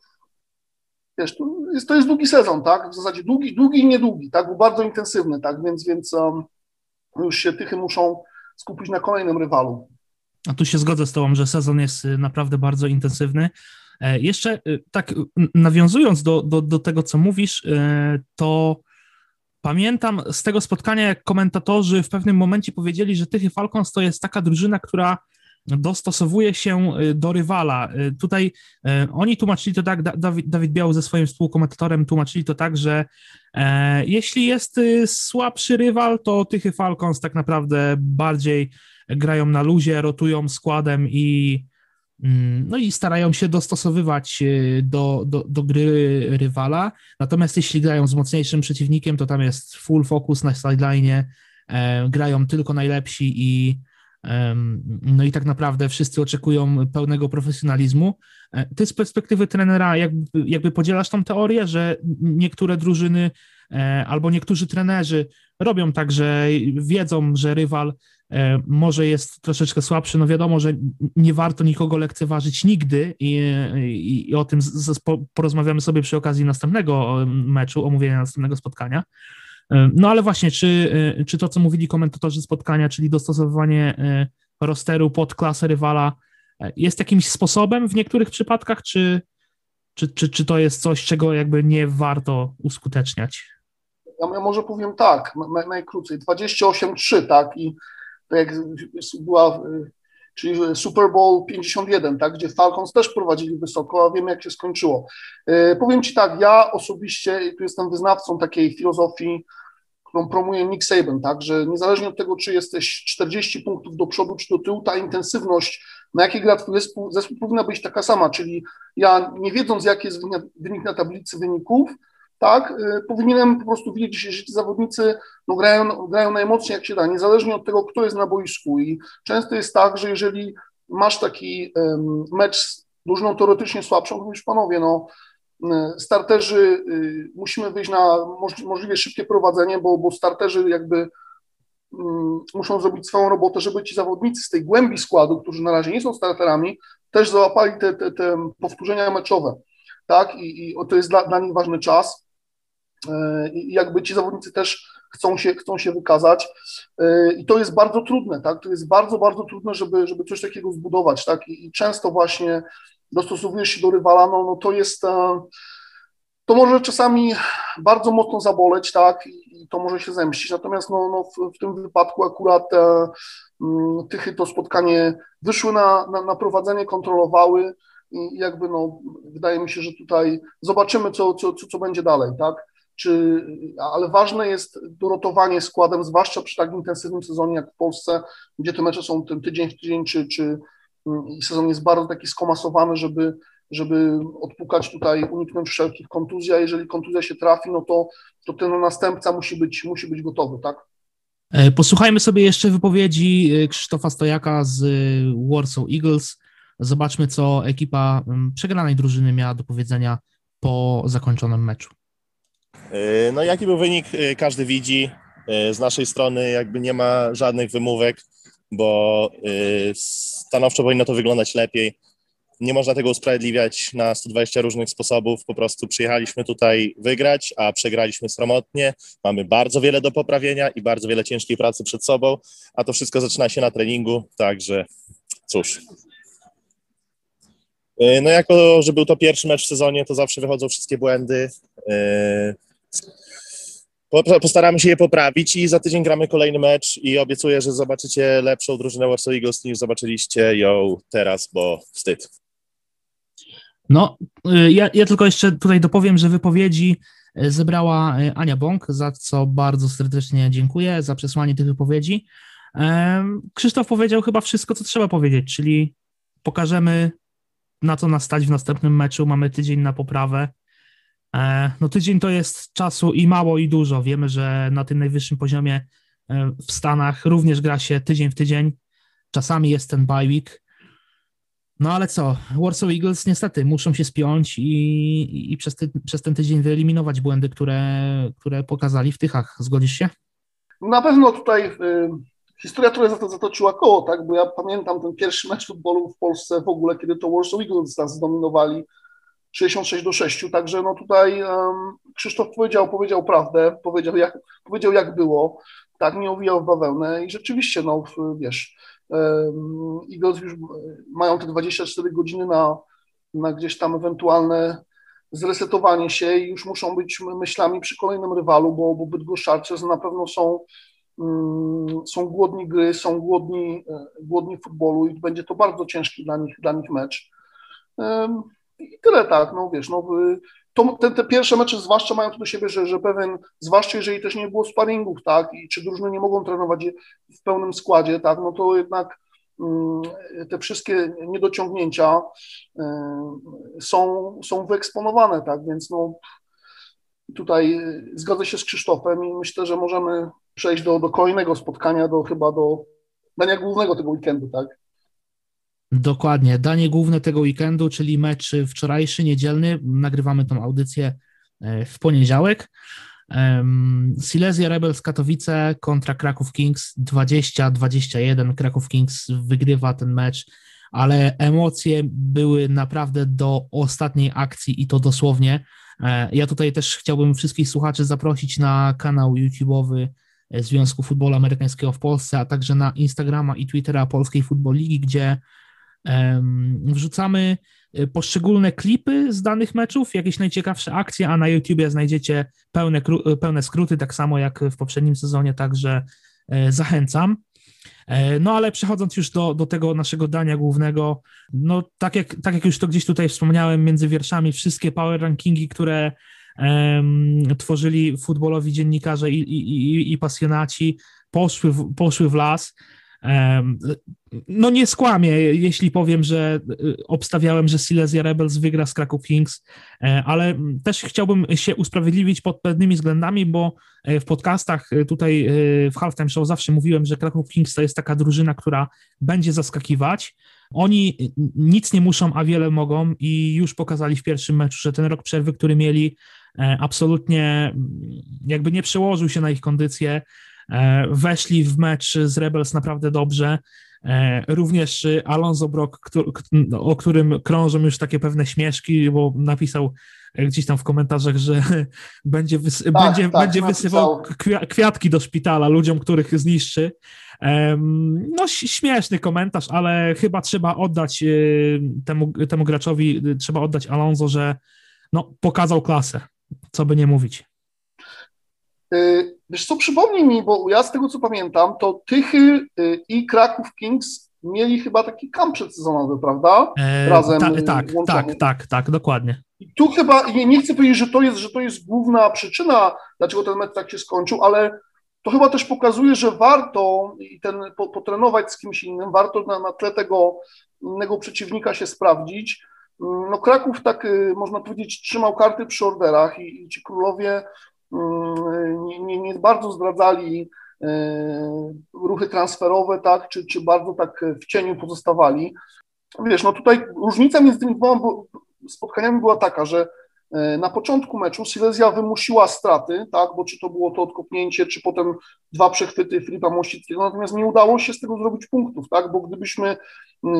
wiesz, to jest, to jest długi sezon, tak? W zasadzie długi, długi i niedługi, tak? Był bardzo intensywny, tak? Więc, więc um, już się Tychy muszą skupić na kolejnym rywalu.
A tu się zgodzę z Tobą, że sezon jest y, naprawdę bardzo intensywny. E, jeszcze tak nawiązując do, do, do tego, co mówisz, to Pamiętam z tego spotkania, jak komentatorzy w pewnym momencie powiedzieli, że Tychy Falcons to jest taka drużyna, która dostosowuje się y, do rywala. Y, tutaj y, oni tłumaczyli to tak, Dawid, Biały ze swoim współkomentatorem tłumaczyli to tak, że e, jeśli jest słabszy rywal, to Tychy Falcons tak naprawdę bardziej grają na luzie, rotują składem i no i starają się dostosowywać e, do, do, do gry rywala. Natomiast jeśli grają z mocniejszym przeciwnikiem, to tam jest full focus na sideline, e, grają tylko najlepsi i no i tak naprawdę wszyscy oczekują pełnego profesjonalizmu. E, ty z perspektywy trenera jakby, jakby podzielasz tą teorię, że niektóre drużyny albo niektórzy trenerzy robią tak, że wiedzą, że rywal może jest troszeczkę słabszy. No wiadomo, że nie warto nikogo lekceważyć nigdy i, i, i o tym z, z, porozmawiamy sobie przy okazji następnego meczu, omówienia następnego spotkania. No ale właśnie, czy, czy to, co mówili komentatorzy spotkania, czyli dostosowywanie rosteru pod klasę rywala, jest jakimś sposobem w niektórych przypadkach, czy, czy, czy, czy to jest coś, czego jakby nie warto uskuteczniać?
Ja, może powiem tak, najkrócej, 28-3, tak, i tak jak była, czyli Super Bowl 51, tak, gdzie Falcons też prowadzili wysoko, a wiemy jak się skończyło. E, powiem Ci tak, ja osobiście, tu jestem wyznawcą takiej filozofii, którą promuje Nick Saban, tak, że niezależnie od tego, czy jesteś 40 punktów do przodu, czy do tyłu, ta intensywność, na jakiej gra twój zespół, zespół powinna być taka sama, czyli ja nie wiedząc, jaki jest wynik na tablicy wyników, tak, y, powinienem po prostu widzieć, że ci zawodnicy no, grają, grają najmocniej jak się da, niezależnie od tego, kto jest na boisku. I często jest tak, że jeżeli masz taki um, mecz z drużyną teoretycznie słabszą, to mówisz, panowie, no y, starterzy, y, musimy wyjść na możliwie szybkie prowadzenie, bo, bo starterzy jakby mm, muszą zrobić swoją robotę, żeby ci zawodnicy z tej głębi składu, którzy na razie nie są starterami, też załapali te, te, te powtórzenia meczowe, tak, i, i to jest dla, dla nich ważny czas, i jakby ci zawodnicy też chcą się, chcą się wykazać. E, i to jest bardzo trudne, tak, to jest bardzo, bardzo trudne, żeby, żeby coś takiego zbudować, tak, i, i często właśnie dostosowujesz się do rywala, no, no to jest, e, to może czasami bardzo mocno zaboleć, tak, i, to może się zemścić, natomiast no, no w, w tym wypadku akurat e, Tychy to spotkanie wyszły na, na, na prowadzenie, kontrolowały, i jakby no, wydaje mi się, że tutaj zobaczymy, co, co, co, co będzie dalej, tak czy, ale ważne jest dorotowanie składem, zwłaszcza przy tak intensywnym sezonie jak w Polsce, gdzie te mecze są ten tydzień w tydzień, czy, czy mm, sezon jest bardzo taki skomasowany, żeby, żeby odpukać tutaj, uniknąć wszelkich kontuzji, a jeżeli kontuzja się trafi, no to, to ten następca musi być, musi być gotowy, tak?
E, posłuchajmy sobie jeszcze wypowiedzi e, Krzysztofa Stojaka z e, Warsaw Eagles. Zobaczmy, co ekipa mm, przegranej drużyny miała do powiedzenia po zakończonym meczu.
E, no jaki był wynik, e, każdy widzi. E, z naszej strony jakby nie ma żadnych wymówek, bo stanowczo powinno to wyglądać lepiej. Nie można tego usprawiedliwiać na 120 różnych sposobów. Po prostu przyjechaliśmy tutaj wygrać, a przegraliśmy sromotnie. Mamy bardzo wiele do poprawienia i bardzo wiele ciężkiej pracy przed sobą, a to wszystko zaczyna się na treningu, także cóż. No jako, że był to pierwszy mecz w sezonie, to zawsze wychodzą wszystkie błędy. Postaramy się je poprawić i za tydzień gramy kolejny mecz i obiecuję, że zobaczycie lepszą drużynę Warsaw Eagles niż zobaczyliście ją teraz, bo wstyd.
No, y, ja, ja tylko jeszcze tutaj dopowiem, że wypowiedzi y, zebrała y, Ania Bąk, za co bardzo serdecznie dziękuję, za przesłanie tych wypowiedzi. Krzysztof powiedział chyba wszystko, co trzeba powiedzieć, czyli pokażemy, na co nas stać w następnym meczu, mamy tydzień na poprawę, no tydzień to jest czasu i mało i dużo. Wiemy, że na tym najwyższym poziomie e, w Stanach również gra się tydzień w tydzień. Czasami jest ten bye week. No ale co, Warsaw Eagles niestety muszą się spiąć i, i przez, ty, przez ten tydzień wyeliminować błędy, które, które pokazali w Tychach. Zgodzisz się?
Na pewno tutaj y, historia trochę zatoczyła koło, tak? bo ja pamiętam ten pierwszy mecz futbolu w Polsce w ogóle, kiedy to Warsaw Eagles nas zdominowali 66 do 6, także no tutaj um, Krzysztof powiedział, powiedział prawdę, powiedział jak, powiedział jak było, tak, nie owijał w bawełnę i rzeczywiście, no wiesz, um, Eagles już mają te 24 godziny na, na gdzieś tam ewentualne zresetowanie się i już muszą być myślami przy kolejnym rywalu, bo, bo Bydgoszczarcy na pewno są, um, są głodni gry, są głodni, e, głodni futbolu i będzie to bardzo ciężki dla nich, dla nich mecz. Um, i tyle tak, no wiesz, no to, te, te pierwsze mecze zwłaszcza mają to do siebie, że, że pewien, zwłaszcza jeżeli też nie było sparingów, tak, i czy drużyny nie mogą trenować w pełnym składzie, tak, no to jednak mm, te wszystkie niedociągnięcia y, są, są wyeksponowane, tak, więc no tutaj zgodzę się z Krzysztofem i myślę, że możemy przejść do, do kolejnego spotkania, do chyba do dania głównego tego weekendu, tak.
Dokładnie. Danie główne tego weekendu, czyli mecz wczorajszy, niedzielny. Nagrywamy tą audycję e, w poniedziałek. Silesia Rebels Katowice kontra Kraków Kings 20-21. Kraków Kings wygrywa ten mecz, ale emocje były naprawdę do ostatniej akcji i to dosłownie. E, ja tutaj też chciałbym wszystkich słuchaczy zaprosić na kanał YouTube'owy Związku Futbolu Amerykańskiego w Polsce, a także na Instagrama i Twittera Polskiej Futbol Ligi, gdzie wrzucamy Y, poszczególne klipy z danych meczów, jakieś najciekawsze akcje, a na YouTubie znajdziecie pełne, y, pełne skróty, tak samo jak w poprzednim sezonie, także y, zachęcam. No ale przechodząc już do, do tego naszego dania głównego, no tak jak, tak jak już to gdzieś tutaj wspomniałem między wierszami, wszystkie power rankingi, które um, tworzyli futbolowi dziennikarze i, i, i, i pasjonaci, poszły w, poszły w las. No nie skłamię, jeśli powiem, że y, obstawiałem, że Silesia Rebels wygra z Kraków Kings, e, ale też chciałbym się usprawiedliwić pod pewnymi względami, bo e, w podcastach e, tutaj w Halftime Show zawsze mówiłem, że Kraków Kings to jest taka drużyna, która będzie zaskakiwać. Oni nic nie muszą, a wiele mogą i już pokazali w pierwszym meczu, że ten rok przerwy, który mieli, absolutnie jakby nie przełożył się na ich kondycję. E, weszli w mecz z Rebels naprawdę dobrze. E, również Alonso Brock, o którym krążą już takie pewne śmieszki, bo napisał gdzieś tam w komentarzach, że będzie, wys tak, będzie, tak, będzie wysyłał kwiatki do szpitala ludziom, których zniszczy. No, śmieszny komentarz, ale chyba trzeba oddać e, temu, temu graczowi, trzeba oddać Alonso, że no, pokazał klasę, co by nie mówić.
Y, wiesz co, przypomnij mi, bo ja z tego co pamiętam, to Tychy y, i Kraków Kings mieli chyba taki kamp przedsezonowy, prawda?
E, Razem ta, tak, tak, tak, tak, dokładnie.
I tu chyba, nie, nie chcę powiedzieć, że to, jest, że to jest główna przyczyna, dlaczego ten mecz tak się skończył, ale to chyba też pokazuje, że warto i ten, po, potrenować z kimś innym, warto na, na tle tego innego przeciwnika się sprawdzić. No Kraków tak, y, można powiedzieć, trzymał karty przy orderach i, i ci królowie Mm, nie, nie, nie bardzo zdradzali e, ruchy transferowe, tak, czy, czy bardzo tak w cieniu pozostawali. Wiesz, no tutaj różnica między tymi dwoma spotkaniami była taka, że e, na początku meczu Silesia wymusiła straty, tak, bo czy to było to odkopnięcie, czy potem dwa przechwyty Filipa Mościckiego, natomiast nie udało się z tego zrobić punktów, tak, bo gdybyśmy,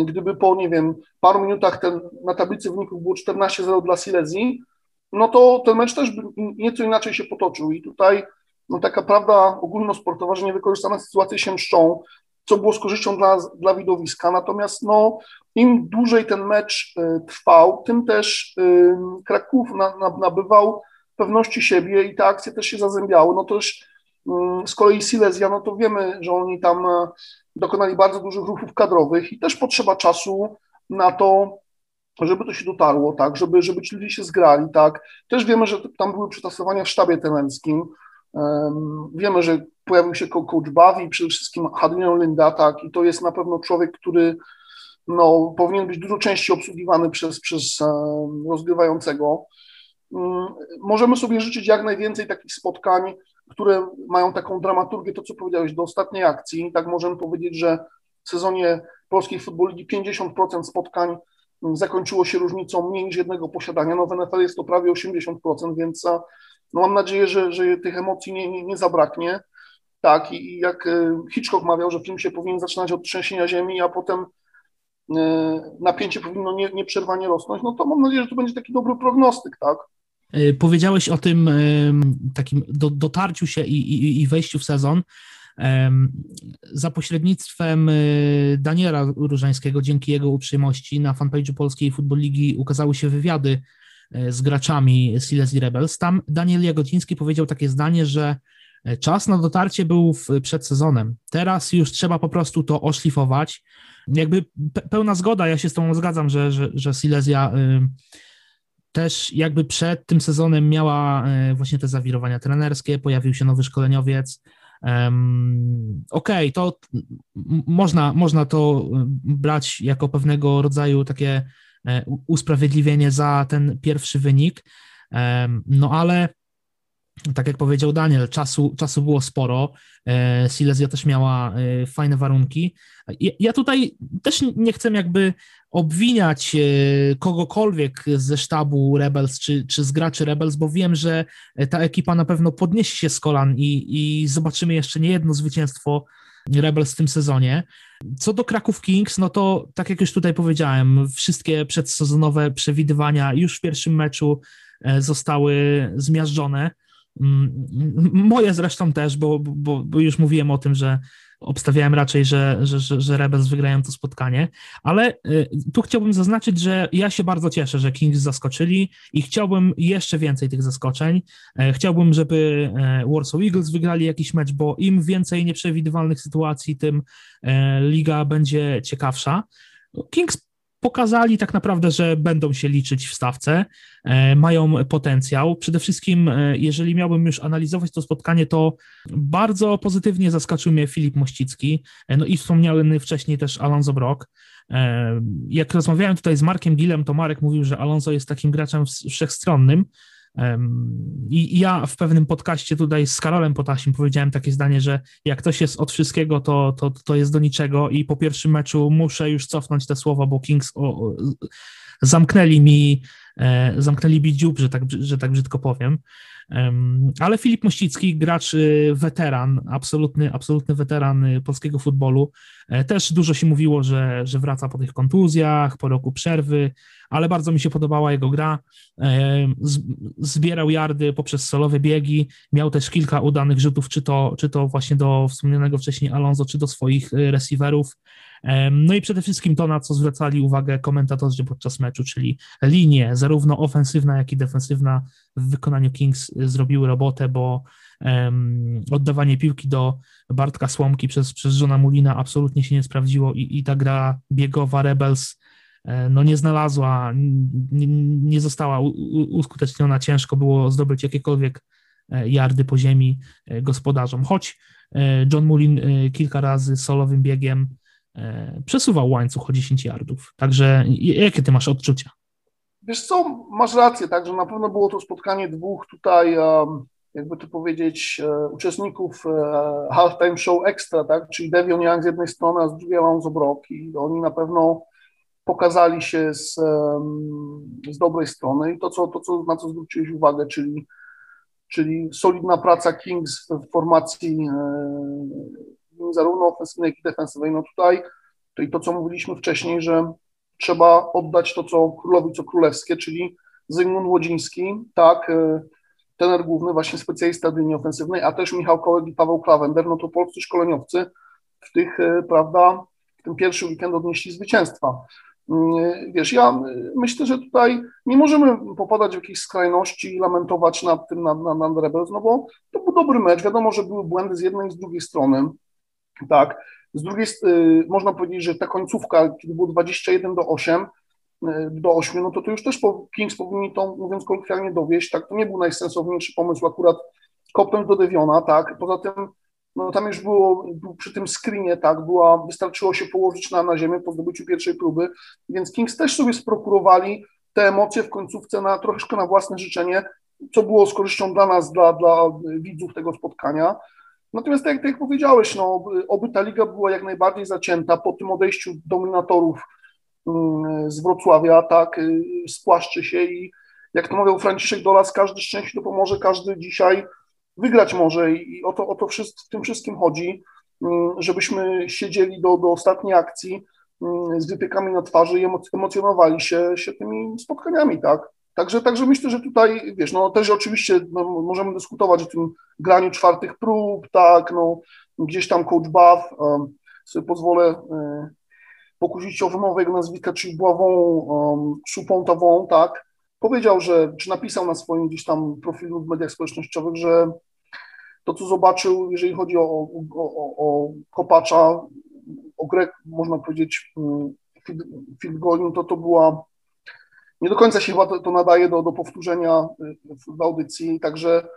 gdyby po, nie wiem, paru minutach ten, na tablicy wyników było 14-0 dla Silesii, no to ten mecz też by nieco inaczej się potoczył. I tutaj no, taka prawda ogólnosportowa, że niewykorzystane sytuacje się mszczą, co było z korzyścią dla, dla widowiska. Natomiast no, im dłużej ten mecz y, trwał, tym też y, Kraków na, na, nabywał pewności siebie i te akcje też się zazębiały. No to też y, z kolei Silesia, no to wiemy, że oni tam y, dokonali bardzo dużych ruchów kadrowych i też potrzeba czasu na to, żeby to się dotarło, tak, żeby, żeby ci ludzie się zgrali, tak. Też wiemy, że tam były przetasowania w sztabie trenerskim. Um, wiemy, że pojawił się coach Bawi, przede wszystkim Hadrian Linda, tak, i to jest na pewno człowiek, który no, powinien być dużo częściej obsługiwany przez, przez um, rozgrywającego. Um, możemy sobie życzyć jak najwięcej takich spotkań, które mają taką dramaturgię, to co powiedziałeś, do ostatniej akcji. Tak możemy powiedzieć, że w sezonie polskiej futboligi 50% spotkań zakończyło się różnicą mniej niż jednego posiadania. No w NFL jest to prawie 80%, więc no mam nadzieję, że, że tych emocji nie, nie, nie zabraknie. Tak, i jak e, Hitchcock mawiał, że film się powinien zaczynać od trzęsienia ziemi, a potem e, napięcie powinno nie, nieprzerwanie rosnąć, no to mam nadzieję, że to będzie taki dobry prognostyk, tak?
E, powiedziałeś o tym takim dotarciu się i, i, i wejściu w sezon. Za pośrednictwem y, Daniela Różańskiego, dzięki jego uprzejmości, na fanpage'u Polskiej Futbol Ligi ukazały się wywiady y, z graczami Silesii Rebels. Tam Daniel Jagociński powiedział takie zdanie, że e, czas na dotarcie był przed sezonem. Teraz już trzeba po prostu to oszlifować. Jakby pełna zgoda, ja się z tą zgadzam, że, że, że Silesia y, też jakby przed tym sezonem miała właśnie te zawirowania trenerskie, pojawił się nowy szkoleniowiec, Okej, okay, to można, można to brać jako pewnego rodzaju takie e, usprawiedliwienie za ten pierwszy wynik, no ale tak jak powiedział Daniel, czasu, czasu było sporo. E, Silesia też miała e, fajne warunki. Ja tutaj też nie chcę jakby obwiniać e, kogokolwiek ze sztabu Rebels czy, czy z graczy Rebels, bo wiem, że ta ekipa na pewno podniesie się z kolan i, i zobaczymy jeszcze nie jedno zwycięstwo Rebels w tym sezonie. Co do Kraków Kings, no to tak jak już tutaj powiedziałem, wszystkie przedsezonowe przewidywania już w pierwszym meczu zostały zmiażdżone. Mm, moje zresztą też, bo, bo, bo już mówiłem o tym, że obstawiałem raczej, że, że, że, że Rebels wygrają to spotkanie, ale y, tu chciałbym zaznaczyć, że ja się bardzo cieszę, że Kings zaskoczyli i chciałbym jeszcze więcej tych zaskoczeń. E, chciałbym, żeby e, Warsaw Eagles wygrali jakiś mecz, bo im więcej nieprzewidywalnych sytuacji, tym e, liga będzie ciekawsza. Kings pokazali tak naprawdę, że będą się liczyć w stawce, e, mają potencjał. Przede wszystkim, e, jeżeli miałbym już analizować to spotkanie, to bardzo pozytywnie zaskoczył mnie Filip Mościcki, e, no i wspomniany wcześniej też Alonso Brock. Jak rozmawiałem tutaj z Markiem Gillem, to Marek mówił, że Alonso jest takim graczem wszechstronnym, i ja w pewnym podcaście tutaj z Karolem Potasim powiedziałem takie zdanie, że jak ktoś jest od wszystkiego, to, to, to jest do niczego i po pierwszym meczu muszę już cofnąć te słowa, bo Kings o, zamknęli mi zamknęli mi dziób, że tak, że tak brzydko powiem. Ale Filip Mościcki, gracz y, weteran, absolutny, absolutny weteran y, polskiego futbolu. E, też dużo się mówiło, że, że wraca po tych kontuzjach, po roku przerwy, ale bardzo mi się podobała jego gra. E, zbierał yardy poprzez solowe biegi, miał też kilka udanych rzutów, czy to, czy to właśnie do wspomnianego wcześniej Alonso, czy do swoich receiverów. No i przede wszystkim to, na co zwracali uwagę komentatorzy podczas meczu, czyli linie, zarówno ofensywna, jak i defensywna w wykonaniu Kings zrobiły robotę, bo um, oddawanie piłki do Bartka Słomki przez, przez Johna Mulina absolutnie się nie sprawdziło i, i ta gra biegowa Rebels e, no nie znalazła, nie, nie została uskuteczniona, ciężko było zdobyć jakiekolwiek jardy e, po ziemi e, gospodarzom, choć John Mulin kilka razy solowym biegiem przesuwał łańcuch o 10 yardów. Także jakie ty masz odczucia?
Wiesz co, masz rację, także na pewno było to spotkanie dwóch tutaj, jakby to powiedzieć, e, uczestników e, halftime show extra, tak, czyli Devion Young z jednej strony, a z drugiej Alonso Brock i oni na pewno pokazali się z, z dobrej strony i to, co, to co, na co zwróciłeś uwagę, czyli, czyli solidna praca Kings w formacji zarówno ofensywnej, jak i defensywnej. No tutaj, i to, co mówiliśmy wcześniej, że trzeba oddać to, co królowi, co królewskie, czyli Zygmunt Łodziński, tak, e, tener główny, właśnie specjalista w linii ofensywnej, a też Michał Kołek i Paweł Klawender, no to polscy szkoleniowcy w tych, e, prawda, w tym pierwszy weekend odnieśli zwycięstwa. E, wiesz, ja myślę, że tutaj nie możemy popadać w jakieś skrajności i lamentować nad tym, nad, nad, nad Rebels, no bo to był dobry mecz. Wiadomo, że były błędy z jednej i z drugiej strony. Tak. Z drugiej strony można powiedzieć, że ta końcówka, kiedy było 21 do 8, y, do 8, no to to już też Kings powinni to, mówiąc kolokwialnie, dowieść, tak, to nie był najsensowniejszy pomysł akurat kopnąć do Deviona, tak, poza tym, no tam już było, przy tym screenie, tak, była, wystarczyło się położyć na, na ziemię po zdobyciu pierwszej próby, więc Kings też sobie sprokurowali te emocje w końcówce na troszeczkę na własne życzenie, co było z korzyścią dla nas, dla, dla widzów tego spotkania, Natomiast tak, tak jak powiedziałeś, no, oby ta liga była jak najbardziej zacięta po tym odejściu dominatorów mm, z Wrocławia, tak, y, spłaszczy się i jak to mówił Franciszek Dolas, każdy szczęście pomoże, każdy dzisiaj wygrać może i o to, o to w tym wszystkim chodzi, mm, żebyśmy siedzieli do, do ostatniej akcji mm, z wypiekami na twarzy i emocjonowali się, się tymi spotkaniami, tak. Także, także myślę, że tutaj, wiesz, no też oczywiście no, możemy dyskutować o tym graniu czwartych prób, tak, no gdzieś tam coach Buff, um, sobie pozwolę um, pokusić o wymowę jego nazwiska, czyli Bławą um, tak, powiedział, że, czy napisał na swoim gdzieś tam profilu w mediach społecznościowych, że to, co zobaczył, jeżeli chodzi o, o, o, o Kopacza, o grę, można powiedzieć, field, field goaling, to to była nie do końca się chyba to, nadaje do, do powtórzenia y, w audycji, także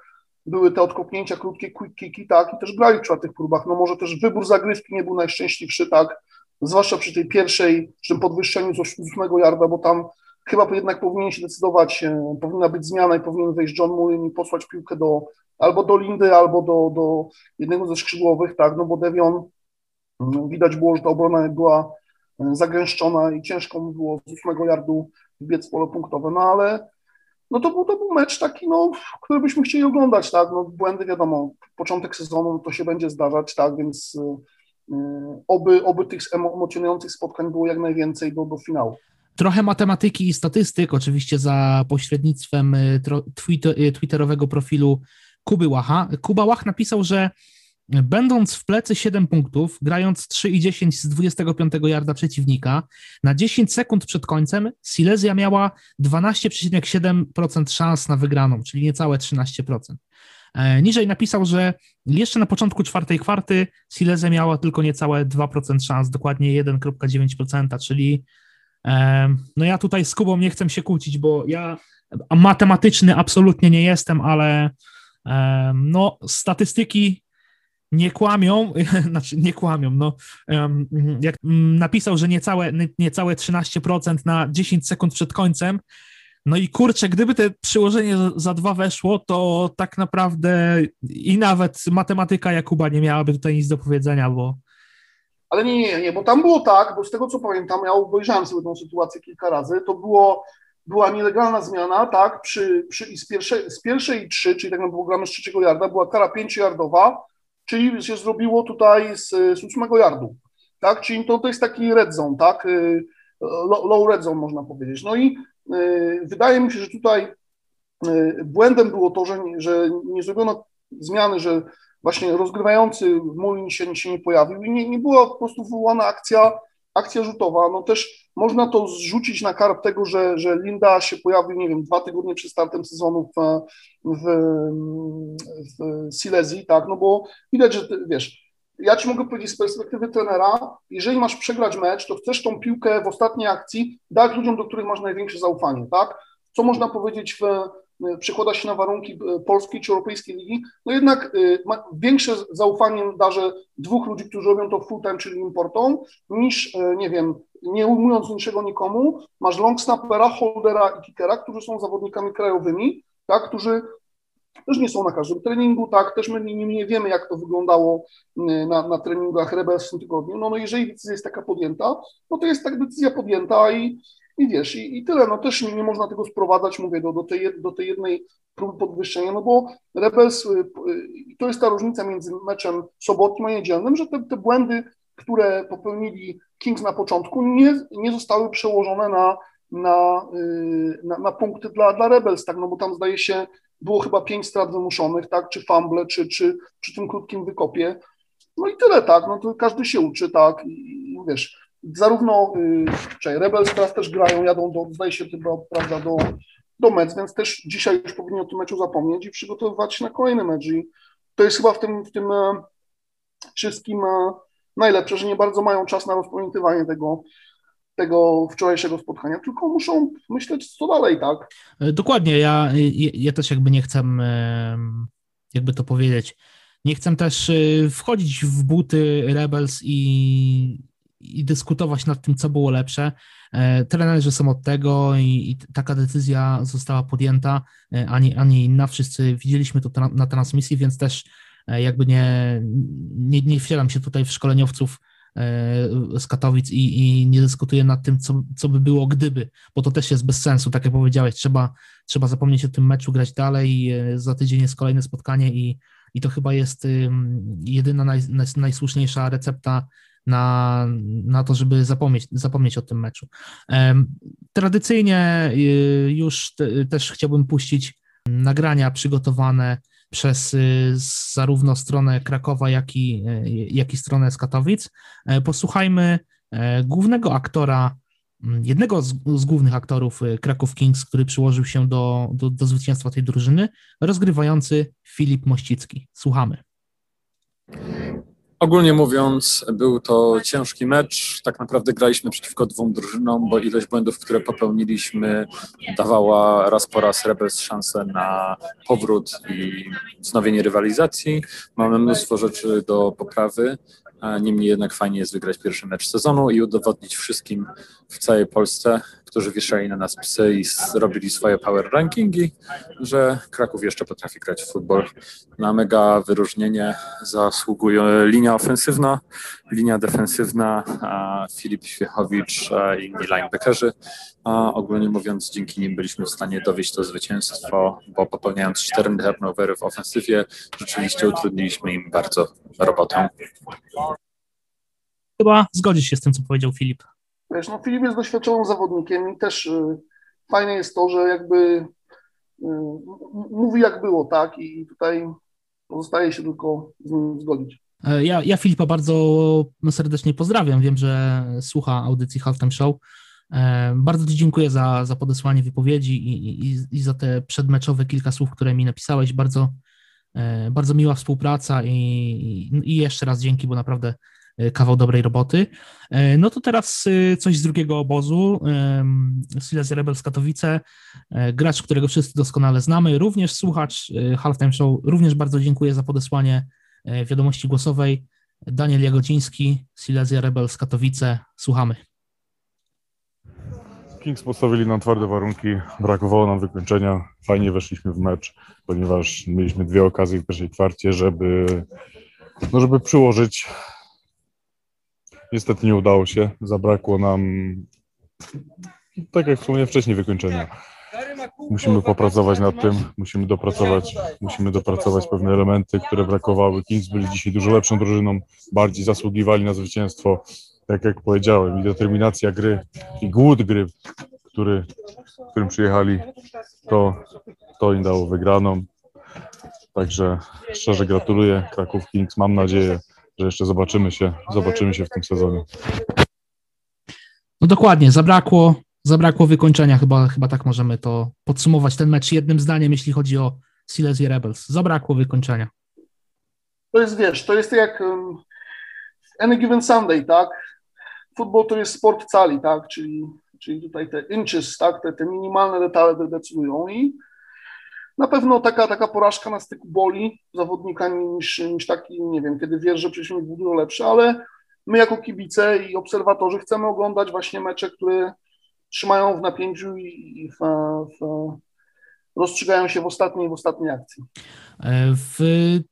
były te odkopnięcia, krótkie quick kicki, tak, i też grali w czwartych próbach. No może też wybór zagrywki nie był najszczęśliwszy, tak, zwłaszcza przy tej pierwszej, przy tym podwyższeniu z 8 yarda, bo tam chyba jednak powinien się decydować, e, powinna być zmiana i powinien wejść John Mullen i posłać piłkę do albo do Lindy, albo do, do jednego ze skrzydłowych, tak, no bo Devion mm, widać było, że ta obrona była e, zagęszczona i ciężko mu było z ósmego yardu pole punktowe, no ale no to był, to był mecz taki, no, który byśmy chcieli oglądać, tak, no błędy wiadomo, początek sezonu to się będzie zdarzać, tak, więc y, oby, oby tych emocjonujących spotkań było jak najwięcej do, do finału.
Trochę matematyki i statystyk, oczywiście za pośrednictwem twitterowego profilu Kuby Łacha. Kuba Łach napisał, że Będąc w plecy 7 punktów, grając 3 i 10 z 25 yarda przeciwnika, na 10 sekund przed końcem Silesia miała 12,7% szans na wygraną, czyli niecałe 13%. E, niżej napisał, że jeszcze na początku czwartej kwarty Silesia miała tylko niecałe 2% szans, dokładnie 1,9%, czyli e, no ja tutaj z Kubą nie chcę się kłócić, bo ja matematyczny absolutnie nie jestem, ale e, no statystyki nie kłamią, znaczy nie kłamią, no jak napisał, że niecałe, niecałe 13% na 10 sekund przed końcem, no i kurczę, gdyby te przyłożenie za dwa weszło, to tak naprawdę i nawet matematyka Jakuba nie miałaby tutaj nic do powiedzenia, bo...
Ale nie, nie, nie, bo tam było tak, bo z tego co pamiętam, ja obejrzałem sobie tą sytuację kilka razy, to było, była nielegalna zmiana, tak, przy, przy, z, pierwszej, z pierwszej trzy, czyli tak naprawdę gramy z trzeciego jarda, była kara pięciojardowa, czyli się zrobiło tutaj z, z ósmego yardu, tak, czyli to, to jest taki red zone, tak, y, low, low red zone można powiedzieć. No i y, wydaje mi się, że tutaj y, błędem było to, że, że nie zrobiono zmiany, że właśnie rozgrywający Mulin się, się nie pojawił i nie, nie była po prostu wywołana akcja akcja rzutowa, no też można to zrzucić na karb tego, że, że Linda się pojawił, nie wiem, dwa tygodnie przed startem sezonu w, w, w Silesii, tak, no bo widać, że ty, wiesz, ja ci mogę powiedzieć z perspektywy trenera, jeżeli masz przegrać mecz, to chcesz tą piłkę w ostatniej akcji dać ludziom, do których masz największe zaufanie, tak? Co można powiedzieć w, przekłada się na warunki y, polskiej czy europejskiej ligi, no jednak y, większe zaufanie darzę dwóch ludzi, którzy robią to full-time, czyli importą, niż, nie wiem, nie ujmując niczego nikomu, masz long snappera, holdera i kickera, którzy są zawodnikami krajowymi, tak, którzy też nie są na każdym treningu, tak, też my nie, nie wiemy, jak to wyglądało na, na treningach Rebels w tym tygodniu, no, no jeżeli decyzja jest taka podjęta, no to jest tak decyzja podjęta i i wiesz, i, i tyle. No też nie, nie można tego sprowadzać, mówię, do, do, tej, do tej jednej próby podwyższenia, no bo Rebels, y, y, to jest ta różnica między meczem sobotnim a niedzielnym, że te, te błędy, które popełnili Kings na początku, nie, nie zostały przełożone na, na, y, na, na punkty dla, dla Rebels, tak, no bo tam zdaje się, było chyba pięć strat wymuszonych, tak, czy fumble, czy, czy przy tym krótkim wykopie. No i tyle, tak, no to każdy się uczy, tak, i, i wiesz, zarówno y, Rebels teraz też grają, jadą do, zdaje się chyba, prawda, do, do mecz, więc też dzisiaj już powinni o tym meczu zapomnieć i przygotowywać się na kolejny mecz i to jest chyba w tym, w tym e, wszystkim e, najlepsze, że nie bardzo mają czas na rozpamiętywanie tego, tego wczorajszego spotkania, tylko muszą myśleć, co dalej, tak?
E, dokładnie, ja, ja też jakby nie chcę, jakby to powiedzieć, nie chcę też wchodzić w buty Rebels i i dyskutować nad tym, co było lepsze. E, trenerzy są od tego i, i taka decyzja została podjęta, e, ani, ani inna. Wszyscy widzieliśmy to tra na transmisji, więc też e, jakby nie, nie, nie wcielam się tutaj w szkoleniowców z Katowic i, i nie dyskutuję nad tym, co, co by było gdyby, bo to też jest bez sensu, tak jak powiedziałeś, trzeba, trzeba zapomnieć o tym meczu, grać dalej, za tydzień jest kolejne spotkanie i, i to chyba jest jedyna naj, najsłuszniejsza recepta na, na to, żeby zapomnieć, zapomnieć o tym meczu. Tradycyjnie y, już te, też chciałbym puścić nagrania przygotowane przez y, zarówno stronę Krakowa, jak i, y, jak i stronę z Katowic. E, posłuchajmy e, głównego aktora, jednego z, z głównych aktorów Kraków Kings, który przyłożył się do, do, do zwycięstwa tej drużyny, rozgrywający Filip Mościcki. Słuchamy.
Ogólnie mówiąc, był to ciężki mecz. Tak naprawdę graliśmy przeciwko dwóm drużynom, bo ilość błędów, które popełniliśmy, dawała raz po raz Rebels szansę na powrót i wznowienie rywalizacji. Mamy mnóstwo rzeczy do poprawy. Niemniej jednak fajnie jest wygrać pierwszy mecz sezonu i udowodnić wszystkim w całej Polsce, którzy wieszali na nas psy i zrobili swoje power rankingi, że Kraków jeszcze potrafi grać w futbol. Na mega wyróżnienie zasługuje linia ofensywna, linia defensywna, Filip Świechowicz i inni linebackerzy. A ogólnie mówiąc, dzięki nim byliśmy w stanie dowieść to zwycięstwo, bo popełniając cztery turnovery w ofensywie, rzeczywiście utrudniliśmy im bardzo robotę.
Chyba zgodzisz się z tym, co powiedział Filip.
Wiesz, no Filip jest doświadczonym zawodnikiem i też y, fajne jest to, że jakby y, mówi jak było, tak? I tutaj pozostaje się tylko z nim zgodzić.
E, ja, ja Filipa bardzo serdecznie pozdrawiam. Wiem, że słucha audycji Halftime Show. E, bardzo Ci dziękuję za, za podesłanie wypowiedzi i, i, i za te przedmeczowe kilka słów, które mi napisałeś. Bardzo, e, bardzo miła współpraca i, i jeszcze raz dzięki, bo naprawdę E, kawał dobrej roboty. No to teraz coś z drugiego obozu. Silesia Rebels Katowice, gracz, którego wszyscy doskonale znamy, również słuchacz Halftime Show, również bardzo dziękuję za podesłanie wiadomości głosowej. Daniel Jagodziński, Silesia Rebels Katowice, słuchamy.
Kings postawili nam twarde warunki, brakowało nam wykończenia. Fajnie weszliśmy w mecz, ponieważ mieliśmy dwie okazje w pierwszej kwarcie, żeby, no żeby przyłożyć Niestety nie udało się. Zabrakło nam, tak jak wspomniałem wcześniej, wykończenia. Musimy popracować nad tym, musimy dopracować, musimy dopracować pewne elementy, które brakowały. Kings byli dzisiaj dużo lepszą drużyną, bardziej zasługiwali na zwycięstwo. Tak jak powiedziałem, i determinacja gry, i głód gry, który, którym przyjechali, to, to im dało wygraną. Także szczerze gratuluję Kraków Kings. Mam nadzieję, że jeszcze zobaczymy się, zobaczymy się w tym sezonie.
No dokładnie, zabrakło, zabrakło wykończenia, chyba, chyba tak możemy to podsumować ten mecz jednym zdaniem, jeśli chodzi o Silesia Rebels. Zabrakło wykończenia.
To jest, wiesz, to jest jak um, any given Sunday, tak? Futbol to jest sport cali, tak? Czyli, czyli tutaj te inches, tak? Te, te minimalne detale decydują i na pewno taka, taka porażka na styku boli zawodnika niż, niż taki, nie wiem, kiedy wiesz, że przeciwnik był dużo lepszy, ale my jako kibice i obserwatorzy chcemy oglądać właśnie mecze, które trzymają w napięciu i, w, w, rozstrzygają się w ostatniej, w ostatniej akcji.
W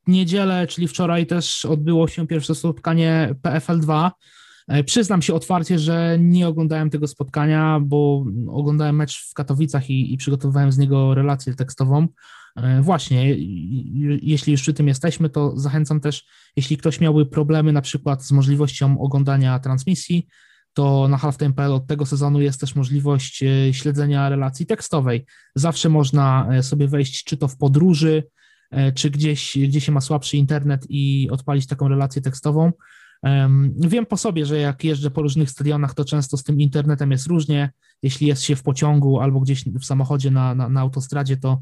niedzielę, czyli wczoraj też odbyło się pierwsze spotkanie PFL 2 E, przyznam się otwarcie, że nie oglądałem tego spotkania, bo oglądałem mecz w Katowicach i, i przygotowywałem z niego relację tekstową. E, właśnie, jeśli już przy tym jesteśmy, to zachęcam też, jeśli ktoś miałby problemy na przykład z możliwością oglądania transmisji, to na halftime.pl od tego sezonu jest też możliwość e, śledzenia relacji tekstowej. Zawsze można sobie wejść czy to w podróży, czy gdzieś, gdzie się ma słabszy internet i odpalić taką relację tekstową. Wiem po sobie, że jak jeżdżę po różnych stadionach, to często z tym internetem jest różnie. Jeśli jest się w pociągu albo gdzieś w samochodzie na, na, na autostradzie, to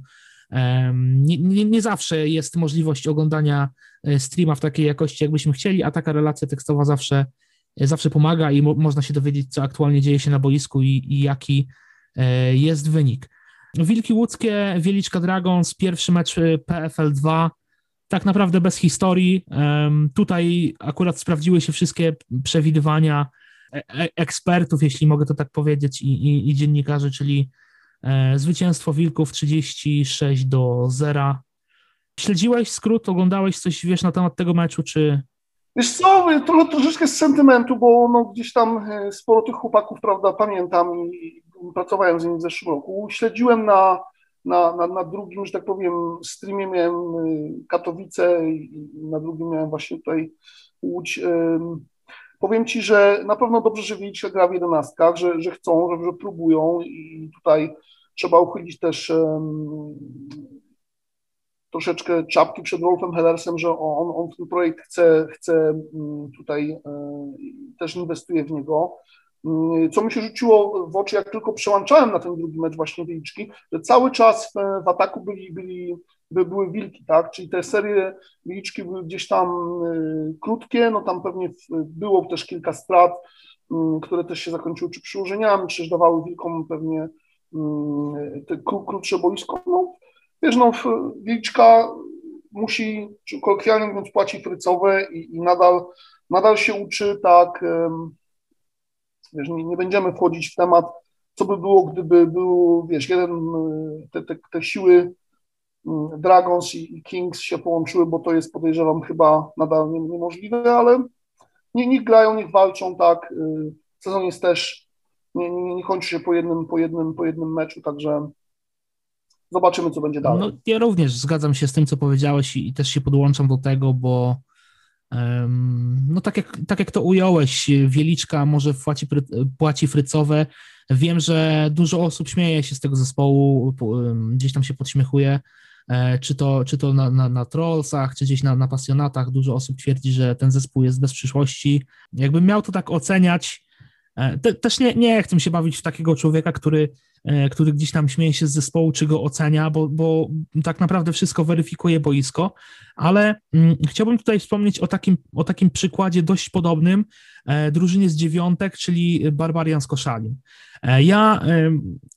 nie, nie, nie, zawsze jest możliwość oglądania e, streama w takiej jakości, jakbyśmy chcieli, a taka relacja tekstowa zawsze, e, zawsze pomaga i mo, można się dowiedzieć, co aktualnie dzieje się na boisku i, i jaki e, jest wynik. Wilki Łódzkie, Wieliczka Dragons, pierwszy mecz PFL 2 tak naprawdę bez historii. Tutaj akurat sprawdziły się wszystkie przewidywania e, e, ekspertów, jeśli mogę to tak powiedzieć, i, i, i dziennikarzy, czyli e, zwycięstwo Wilków 36 do 0. Śledziłeś skrót, oglądałeś coś, wiesz, na temat tego meczu, czy...
Wiesz co, to troszeczkę z sentymentu, bo no, gdzieś tam sporo tych chłopaków, prawda, pamiętam i pracowałem z nimi w zeszłym roku. Śledziłem na na, na, na drugim, że tak powiem, streamie miałem y, Katowice i na drugim miałem właśnie tutaj Łódź. Powiem Ci, że na pewno dobrze, że Wieliczka gra w jedenastkach, że, że chcą, że, że próbują i tutaj trzeba uchylić też um, troszeczkę czapki przed Wolfem Hellersem, że on, on ten projekt chce, chce tutaj um, też inwestuje w niego. Mm, co mi się rzuciło w oczy, jak tylko przełączałem na ten drugi mecz właśnie Wilczki, że cały czas w, w ataku byli, byli, by, były wilki, tak? Czyli te serie Wilczki były gdzieś tam y, krótkie, no tam pewnie było też kilka strat, y, które też się zakończyły czy przyłożeniami, czy dawały wilkom pewnie y, te kró, krótsze boisko. No, wiesz, no Wilczka musi, kolokwialnie mówiąc, płaci frycowe i, i nadal, nadal się uczy tak wiesz, nie, nie będziemy wchodzić w temat, co by było, gdyby był, wiesz, jeden, te, te, te siły Dragons i Kings się połączyły, bo to jest podejrzewam chyba nadal niemożliwe, ale nie, niech grają, niech walczą, tak. Sezon jest też, nie, nie, nie kończy się po jednym, po, jednym, po jednym meczu, także zobaczymy, co będzie dalej.
No, ja również zgadzam się z tym, co powiedziałeś i, i też się podłączam do tego, bo no tak jak, tak jak to ująłeś, Wieliczka może płaci, płaci frycowe. Wiem, że dużo osób śmieje się z tego zespołu, gdzieś tam się podśmiechuje, e, czy to, czy to na, na, na trollsach, czy gdzieś na, na pasjonatach. Dużo osób twierdzi, że ten zespół jest bez przyszłości. Jakbym miał to tak oceniać, e, te, też nie, nie chcę się bawić w takiego człowieka, który który gdzieś tam śmieje się z zespołu, czy go ocenia, bo, bo tak naprawdę wszystko weryfikuje boisko, ale mm, chciałbym tutaj wspomnieć o takim, o takim przykładzie dość podobnym e, drużynie z dziewiątek, czyli Barbarian z Koszalin. E, ja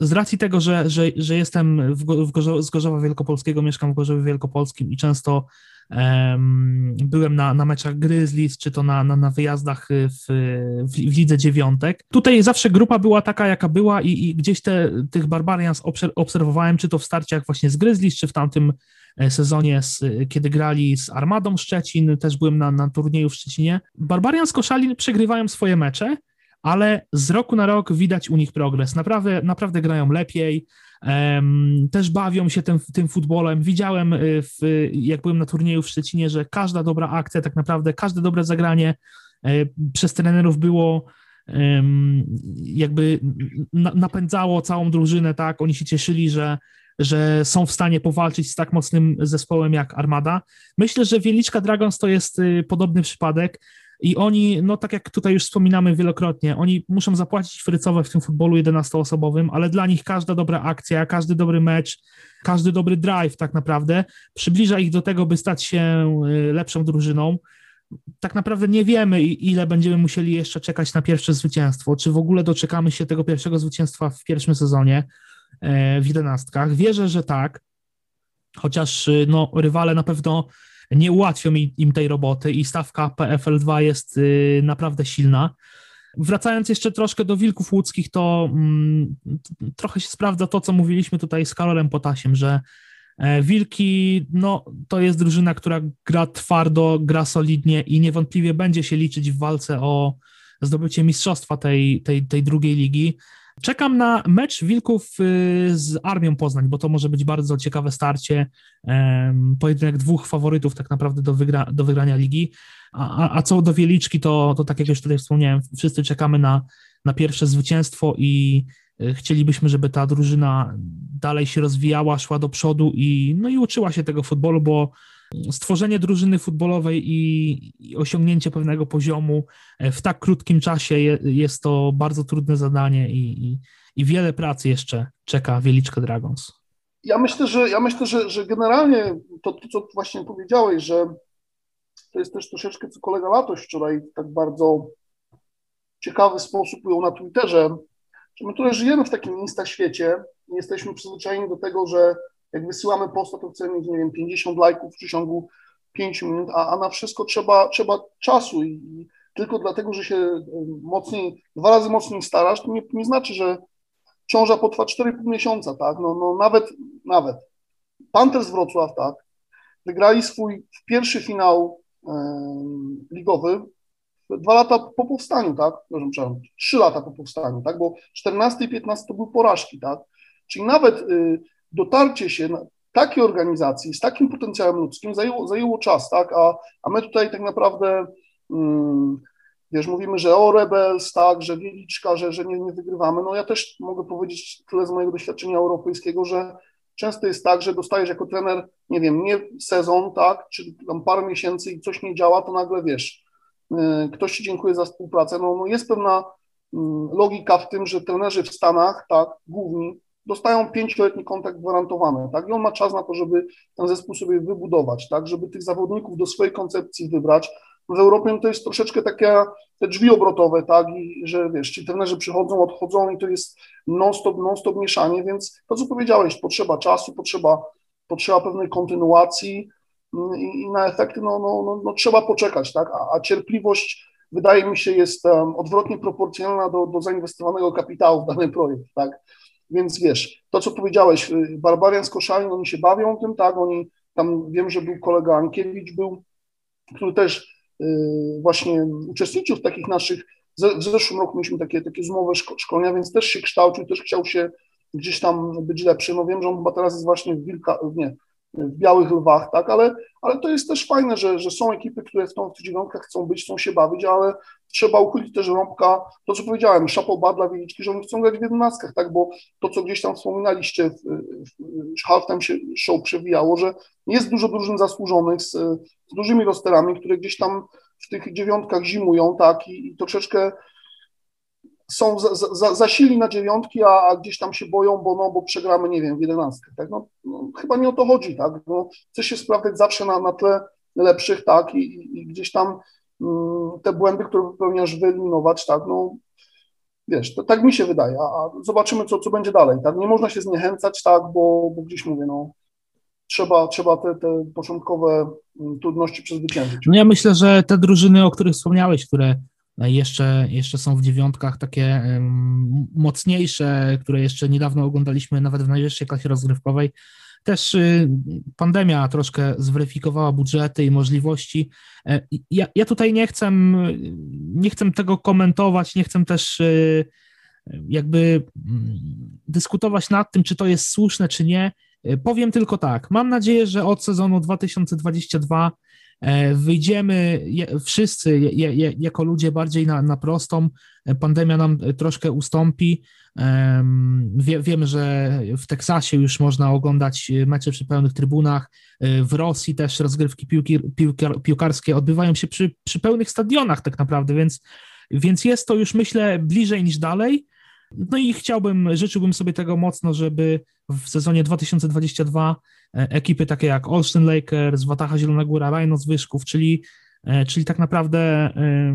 z racji tego, że, że, że jestem w, w Gorzo, z Gorzowa Wielkopolskiego, mieszkam w Gorzowie Wielkopolskim i często byłem na, na meczach Grizzlies, czy to na, na, na wyjazdach w, w, w lidze dziewiątek. Tutaj zawsze grupa była taka, jaka była i, i gdzieś te, tych Barbarians obserwowałem, czy to w starciach właśnie z Grizzlies, czy w tamtym e, sezonie, z, kiedy grali z Armadą Szczecin, też byłem na, na turnieju w Szczecinie. Barbarians Koszalin przegrywają swoje mecze, ale z roku na rok widać u nich progres. Naprawdę, naprawdę grają lepiej, też bawią się tym, tym futbolem. Widziałem, y, w, jak byłem na turnieju w Szczecinie, że każda dobra akcja, tak naprawdę każde dobre zagranie e, przez trenerów było jakby napędzało całą drużynę, tak? Oni się cieszyli, że, że są w stanie powalczyć z tak mocnym zespołem jak Armada. Myślę, że Wieliczka Dragons to jest y, podobny przypadek. I oni, no tak jak tutaj już wspominamy wielokrotnie, oni muszą zapłacić frycowe w tym futbolu 11-osobowym, ale dla nich każda dobra akcja, każdy dobry mecz, każdy dobry drive tak naprawdę przybliża ich do tego, by stać się y, lepszą drużyną. Tak naprawdę nie wiemy, ile będziemy musieli jeszcze czekać na pierwsze zwycięstwo, czy w ogóle doczekamy się tego pierwszego zwycięstwa w pierwszym sezonie e, w jedenastkach. Wierzę, że tak, chociaż y, no, rywale na pewno nie ułatwią im tej roboty i stawka PFL2 jest y, naprawdę silna. Wracając jeszcze troszkę do Wilków Łódzkich, to mm, trochę się sprawdza to, co mówiliśmy tutaj z Karolem Potasiem, że e, Wilki, no to jest drużyna, która gra twardo, gra solidnie i niewątpliwie będzie się liczyć w walce o zdobycie mistrzostwa tej, tej, tej drugiej ligi. Czekam na mecz Wilków y, z Armią Poznań, bo to może być bardzo ciekawe starcie. Pojedynek dwóch faworytów tak naprawdę do, wygra, do wygrania ligi. A, a co do Wieliczki, to, to tak jak już tutaj wspomniałem, wszyscy czekamy na, na pierwsze zwycięstwo i y, chcielibyśmy, żeby ta drużyna dalej się rozwijała, szła do przodu i, no i uczyła się tego futbolu, bo stworzenie drużyny futbolowej i, i, osiągnięcie pewnego poziomu e, w tak krótkim czasie je, jest to bardzo trudne zadanie i, i, i, wiele pracy jeszcze czeka Wieliczkę Dragons.
Ja myślę, że ja myślę, że, że generalnie to, to, co właśnie powiedziałeś, że to jest też troszeczkę, co kolega Latoś wczoraj tak bardzo ciekawy sposób ujął na Twitterze, że my tutaj żyjemy w takim insta świecie, jesteśmy przyzwyczajeni do tego, że jak wysyłamy posta, to chcemy mieć, nie wiem, 50 lajków w przeciągu 5 minut, a, a na wszystko trzeba, trzeba czasu i, i tylko dlatego, że się mocniej, dwa razy mocniej starasz, to nie, nie znaczy, że ciąża potrwa 4,5 miesiąca, tak, no, no nawet, nawet. Panthers Wrocław, tak, wygrali swój pierwszy finał ligowy dwa lata po powstaniu, tak, przepraszam, trzy lata po powstaniu, tak, bo 14 i 15 to były porażki, tak, czyli nawet y, dotarcie się na takiej organizacji z takim potencjałem ludzkim zajęło, zajęło czas, tak? A, a my tutaj tak naprawdę, mm, wiesz, mówimy, że o Rebels, tak, że Wieliczka, że, że nie, nie wygrywamy. No ja też mogę powiedzieć tyle z mojego doświadczenia europejskiego, że często jest tak, że dostajesz jako trener, nie wiem, nie sezon, tak, czy tam parę miesięcy i coś nie działa, to nagle wiesz, y, ktoś ci dziękuję za współpracę. No, no jest pewna mm, logika w tym, że trenerzy w Stanach, tak, główni, dostają pięcioletni kontrakt gwarantowany, tak? I on ma czas na to, żeby ten zespół sobie wybudować, tak? Żeby tych zawodników do swojej koncepcji wybrać. W Europie to jest troszeczkę takie te drzwi obrotowe, tak? I że wiesz, ci trenerzy przychodzą, odchodzą i to jest non-stop, non-stop mieszanie, więc to, co powiedziałeś, potrzeba czasu, potrzeba, potrzeba pewnej kontynuacji mm, i, i na efekty no, no, no, no, trzeba poczekać, tak? A, a cierpliwość wydaje mi się, jest um, odwrotnie proporcjonalna do, do zainwestowanego kapitału w dany projekt, tak? Więc wiesz, to co powiedziałeś, y, Barbarian z Koszalin, oni się bawią tym, tak? Oni, tam wiem, że był kolega Ankiewicz, był, który też y, właśnie uczestniczył w takich naszych, w zeszłym roku mieliśmy takie, takie zmowy szko szkolenia, więc też się kształcił, też chciał się gdzieś tam być lepszy. No wiem, że on chyba teraz jest właśnie w Wilka, nie, w Białych Lwach, tak, ale, ale to jest też fajne, że, że są ekipy, które w tą dziewiątkach chcą być, chcą się bawić, ale trzeba uchylić też rąbka, to co powiedziałem, szapoba dla Wieliczki, że oni chcą grać w jedenastkach, tak, bo to, co gdzieś tam wspominaliście, w, w halftime się show przewijało, że jest dużo drużyn zasłużonych z, z dużymi rosterami, które gdzieś tam w tych dziewiątkach zimują, tak, i, i troszeczkę są za, za, na dziewiątki, a, a, gdzieś tam się boją, bo, no, bo przegramy, nie wiem, w jedenastkę, tak? No, no, chyba nie o to chodzi, tak? No, chce się sprawdzać zawsze na, na tle lepszych, tak? I, i, gdzieś tam mm, te błędy, które popełniasz, wyeliminować, tak? No, wiesz, to, tak mi się wydaje, a, a, zobaczymy, co, co będzie dalej, tak? Nie można się zniechęcać, tak? Bo, bo gdzieś mówię, no, trzeba, trzeba te, te początkowe mm, trudności przezwyciężyć.
No ja myślę, że te drużyny, o których wspomniałeś, które jeszcze, jeszcze są w dziewiątkach takie mocniejsze, które jeszcze niedawno oglądaliśmy nawet w najwyższej klasie rozgrywkowej. Też y, pandemia troszkę zweryfikowała budżety i możliwości. E, ja, ja tutaj nie chcę, nie chcę tego komentować, nie chcę też y, jakby mm, dyskutować nad tym, czy to jest słuszne, czy nie. E, powiem tylko tak. Mam nadzieję, że od sezonu 2022 E, wyjdziemy wszyscy jako ludzie bardziej na, na prostą, e, pandemia nam troszkę ustąpi. Wie, wiemy, że w Teksasie już można oglądać mecze przy pełnych trybunach, e, w Rosji też rozgrywki piłki, piłkarskie odbywają się przy, przy pełnych stadionach tak naprawdę, więc, więc jest to już myślę bliżej niż dalej. No i chciałbym, życzyłbym sobie tego mocno, żeby w sezonie 2022 e, ekipy takie jak Olsztyn Lakers, Wataha Zielona Góra, Rhino z Wyszków, czyli, e, czyli tak naprawdę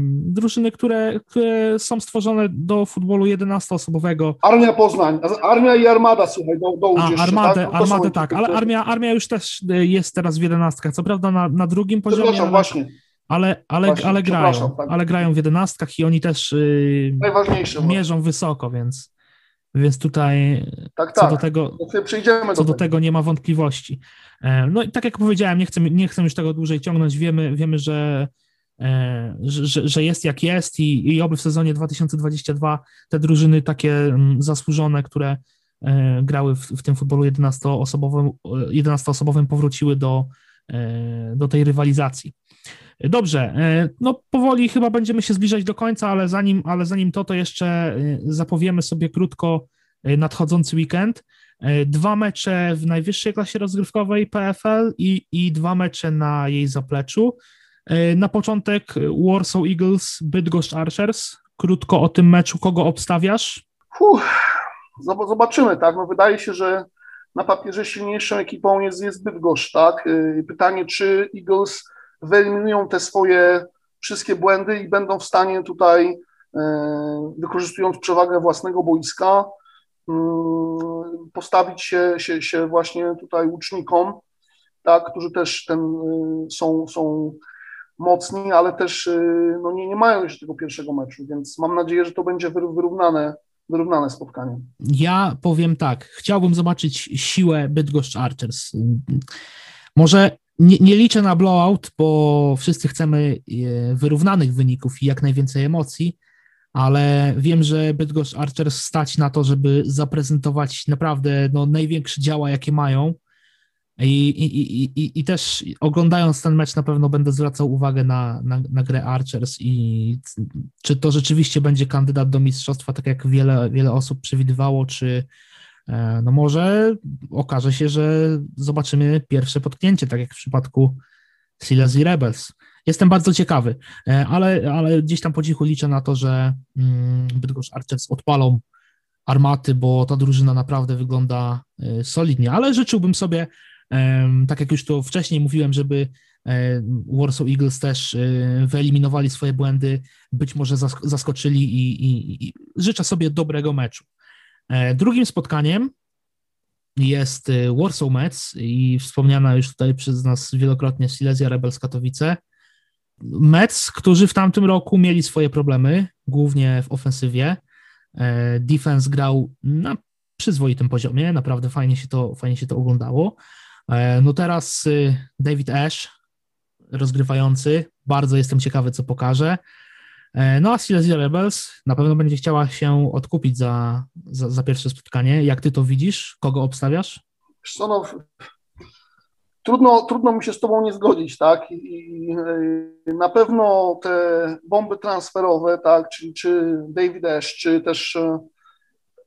drużyny, które, które są stworzone do futbolu 11-osobowego.
Armia Poznań, Armia i Armada, słuchaj, do, do
A, Armadę, tak, no armadę tak, ale armia, armia już też e, jest teraz w 11, co prawda na, na drugim poziomie.
Przepraszam, właśnie
ale, ale, Właśnie, ale grają, tak. ale grają w jedenastkach i oni też yy, mierzą wysoko, więc, więc tutaj tak, co tak. do tego,
co
do, do tego nie ma wątpliwości. E, no i tak jak powiedziałem, nie chcę, nie chcę już tego dłużej ciągnąć, wiemy, wiemy że, e, że, że jest jak jest i, i oby w sezonie 2022 te drużyny takie mm, zasłużone, które e, grały w, w tym futbolu 11-osobowym, 11-osobowym powróciły do, do tej rywalizacji. Dobrze, e, no powoli chyba będziemy się zbliżać do końca, ale zanim, ale zanim to, to jeszcze e, zapowiemy sobie krótko e, nadchodzący weekend. Dwa mecze w najwyższej klasie rozgrywkowej PFL i, i dwa mecze na jej zapleczu. Na początek Warsaw Eagles, Bydgoszcz Archers. Krótko o tym meczu, kogo obstawiasz?
zobaczymy, tak. No wydaje się, że na papierze silniejszą ekipą jest, jest Bydgoszcz, tak. Pytanie, czy Eagles wyeliminują te swoje wszystkie błędy i będą w stanie tutaj, e, wykorzystując przewagę własnego boiska, mm, postawić się, się, się właśnie tutaj łucznikom, tak, którzy też ten, e, są, są mocni, ale też e, no, nie, nie mają jeszcze tego pierwszego meczu, więc mam nadzieję, że to będzie wyrównane, wyrównane spotkanie.
Ja powiem tak, chciałbym zobaczyć siłę Bydgoszcz Archers. Może nie, nie, liczę na blowout, bo wszyscy chcemy e, wyrównanych wyników i jak najwięcej emocji, ale wiem, że Bydgoszcz Archers stać na to, żeby zaprezentować naprawdę no, największe działa, jakie mają. I, i, i, I też oglądając ten mecz na pewno będę zwracał uwagę na, na, na grę Archers i czy to rzeczywiście będzie kandydat do mistrzostwa, tak jak wiele, wiele osób przewidywało, czy, no może okaże się, że zobaczymy pierwsze potknięcie, tak jak w przypadku Silesia Rebels. Jestem bardzo ciekawy, e, ale, ale gdzieś tam po cichu liczę na to, że mm, Bydgoszcz Archers odpalą armaty, bo ta drużyna naprawdę wygląda e, solidnie, ale życzyłbym sobie, tak jak już to wcześniej mówiłem, żeby Warsaw Eagles też wyeliminowali swoje błędy, być może zaskoczyli i, i, i życzę sobie dobrego meczu. E, drugim spotkaniem jest e, Warsaw Mets i wspomniana już tutaj przez nas wielokrotnie Silesia Rebels Katowice. Mets, którzy w tamtym roku mieli swoje problemy, głównie w ofensywie. E, defense grał na przyzwoitym poziomie, naprawdę fajnie się to, fajnie się to oglądało. No teraz David Ash, rozgrywający, bardzo jestem ciekawy, co pokaże. E, no a Silesia Rebels na pewno będzie chciała się odkupić za, za, za pierwsze spotkanie. Jak ty to widzisz? Kogo obstawiasz?
No, trudno, trudno mi się z tobą nie zgodzić, tak? I, na pewno te bomby transferowe, tak, czy, czy David Ash, czy też e,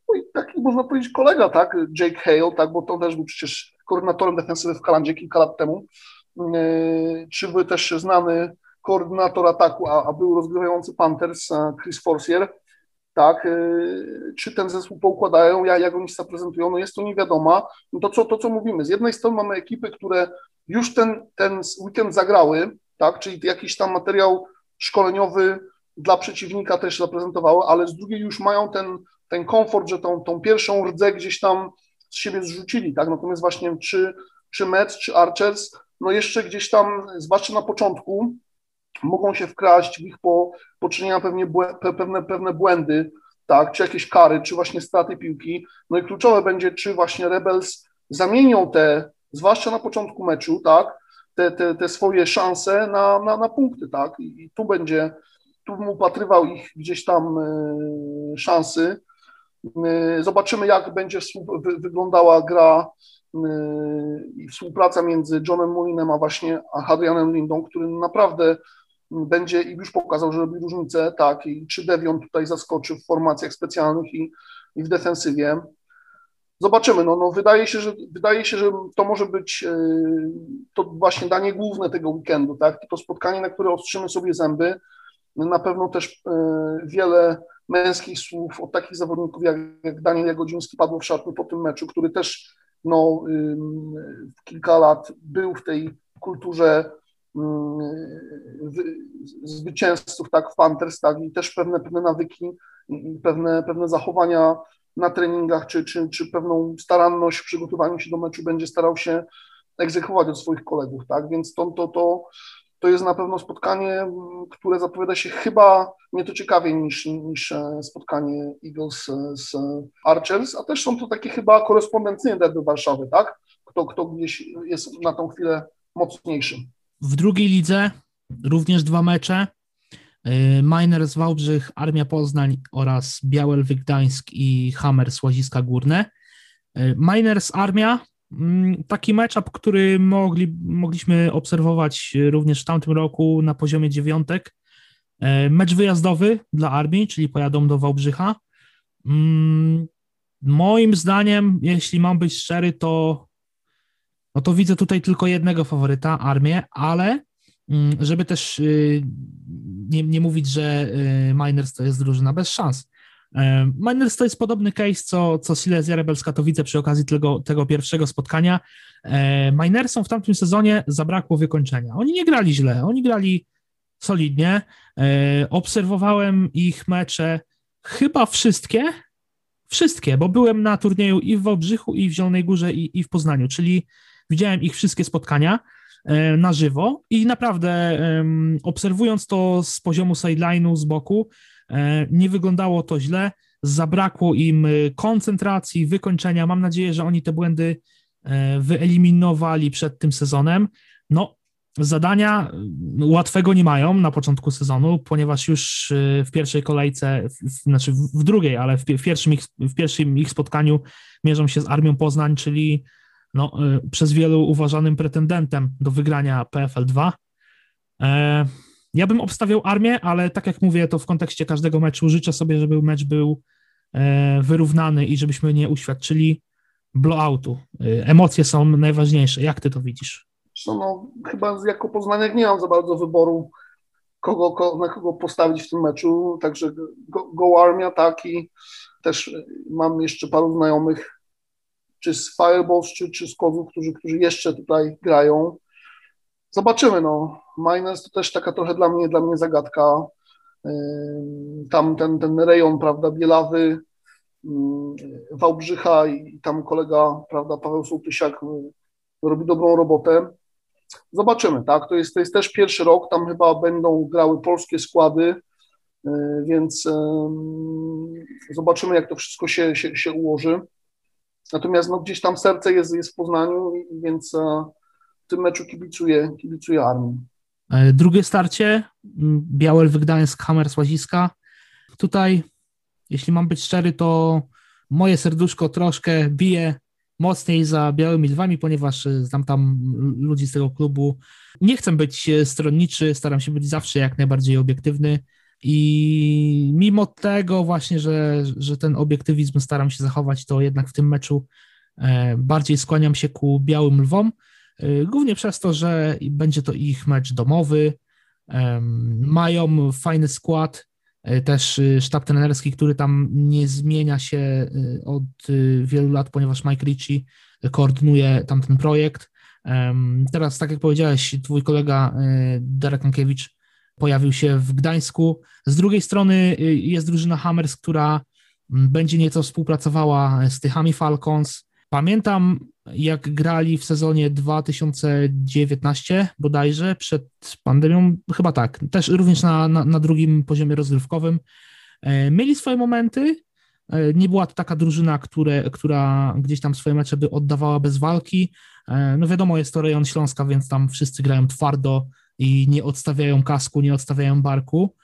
no taki można powiedzieć kolega, tak, Jake Hale, tak, bo to też był przecież koordynatorem defensywy w Kalandzie kilka lat temu, e, czy był też znany koordynator ataku, a, a był rozgrywający Panthers e, Chris Forcier, tak, czy ten zespół poukładają, jak oni się zaprezentują, no jest to niewiadoma. No to, co, to, co mówimy, z jednej strony mamy ekipy, które już ten, ten weekend zagrały, tak, czyli jakiś tam materiał szkoleniowy dla przeciwnika też zaprezentowały, ale z drugiej już mają ten, ten komfort, że tą, tą pierwszą rdzę gdzieś tam z siebie zrzucili, tak, natomiast właśnie czy, czy Mets, czy Archers, no jeszcze gdzieś tam, zwłaszcza na początku, mogą się wkraść w ich po, poczynienia pewnie błę, pewne, pewne błędy, tak, czy jakieś kary, czy właśnie straty piłki. No i kluczowe będzie, czy właśnie Rebels zamienią te, zwłaszcza na początku meczu, tak, te, te, te swoje szanse na, na, na punkty, tak, i, i tu będzie, tu bym upatrywał ich gdzieś tam y, szansy. Y, zobaczymy, jak będzie wy, wyglądała gra y, i współpraca między Johnem Mulinem a właśnie Adrianem Lindą, który naprawdę będzie i już pokazał, że robi różnicę, tak, i czy Devion tutaj zaskoczy w formacjach specjalnych i, i w defensywie. Zobaczymy, no, no wydaje, się, że, wydaje się, że to może być e, to właśnie danie główne tego weekendu, tak, to spotkanie, na które ostrzymy sobie zęby, na pewno też e, wiele męskich słów od takich zawodników jak, jak Daniel Jagodziński padło w szatni po tym meczu, który też no, kilka lat był w tej kulturze zwycięzców, tak, w Panthers, tak, i też pewne, pewne nawyki, pewne, pewne zachowania na treningach, czy, czy, czy pewną staranność w przygotowaniu się do meczu będzie starał się egzekwować od swoich kolegów, tak, więc to, to, to, to jest na pewno spotkanie, które zapowiada się chyba nieco ciekawiej niż, niż e, spotkanie Eagles z Archers, a też są to takie chyba korespondencyjne derby Warszawy, tak, kto, kto gdzieś jest na tą chwilę mocniejszy.
W drugiej lidze również dwa mecze. Y, Miners Wałbrzych, Armia Poznań oraz Białelwyk Gdańsk i Hammer Łaziska Górne. Y, Miners Armia, mm, taki matchup, który mogli, mogliśmy obserwować również w tamtym roku na poziomie dziewiątek. Y, mecz wyjazdowy dla Armii, czyli pojadą do Wałbrzycha. Mm, moim zdaniem, jeśli mam być szczery, to no to widzę tutaj tylko jednego faworyta, armię, ale mm, żeby też y, nie, nie mówić, że y, Miners to jest drużyna bez szans. E, Miners to jest podobny case, co, co Silesia Rebels Katowice przy okazji tego, tego pierwszego spotkania. E, Minersom w tamtym sezonie zabrakło wykończenia. Oni nie grali źle, oni grali solidnie. E, obserwowałem ich mecze, chyba wszystkie, wszystkie, bo byłem na turnieju i w Wałbrzychu, i w Zielonej Górze, i, i w Poznaniu, czyli Widziałem ich wszystkie spotkania e, na żywo i naprawdę obserwując to z poziomu sideline'u, z boku, e, nie wyglądało to źle. Zabrakło im e, koncentracji, wykończenia. Mam nadzieję, że oni te błędy wyeliminowali przed tym sezonem. No, zadania łatwego nie mają na początku sezonu, ponieważ już w pierwszej kolejce, w, znaczy w drugiej, ale w, pierwszym ich, w pierwszym ich spotkaniu mierzą się z Armią Poznań, czyli no, y, przez wielu uważanym pretendentem do wygrania PFL 2. E, ja bym obstawiał armię, ale tak jak mówię, to w kontekście każdego meczu życzę sobie, żeby mecz był e, wyrównany i żebyśmy nie uświadczyli blowoutu. E, emocje są najważniejsze. Jak ty to widzisz?
No, no, chyba jako Poznaniak nie mam za bardzo wyboru, kogo, na kogo postawić w tym meczu, także go, go Armia, tak i też mam jeszcze paru znajomych czy z Fireballs, czy, czy z Kozów, którzy, którzy jeszcze tutaj grają. Zobaczymy, no. Miners to też taka trochę dla mnie, dla mnie zagadka. Tam ten, ten rejon, prawda, Bielawy, Wałbrzycha i tam kolega, prawda, Paweł Sołtysiak robi dobrą robotę. zobaczymy, tak? To jest, to jest też pierwszy rok, tam chyba będą grały polskie składy, y, więc zobaczymy, jak to wszystko się, się, się ułoży. Natomiast no, gdzieś tam serce jest, jest w Poznaniu, więc e, w tym meczu kibicuję, kibicuję armii.
E, drugie starcie, Białel Wygdańsk, Hammer Łaziska. Tutaj, jeśli mam być szczery, to moje serduszko troszkę bije mocniej za Białymi Lwami, ponieważ e, znam tam ludzi z tego klubu. Nie chcę być stronniczy, staram się być zawsze jak najbardziej obiektywny i mimo tego właśnie, że, że ten obiektywizm staram się zachować, to jednak w tym meczu bardziej skłaniam się ku Białym Lwom, głównie przez to, że będzie to ich mecz domowy, mają fajny skład, e, też e, sztab trenerski, który tam nie zmienia się e, od wielu lat, ponieważ Mike Ritchie koordynuje tamten projekt. Teraz, tak jak powiedziałeś, twój kolega Darek Mankiewicz pojawił się w Gdańsku. Z drugiej strony jest drużyna Hammers, która będzie nieco współpracowała z Tychami Falcons. Pamiętam jak grali w sezonie 2019 bodajże, przed pandemią, chyba tak, też również na, na, na drugim poziomie rozgrywkowym. E, mieli swoje momenty, e, nie była to taka drużyna, które, która gdzieś tam swoje mecze by oddawała bez walki. E, no wiadomo, jest to rejon Śląska, więc tam wszyscy grają twardo i nie odstawiają kasku, nie odstawiają barku.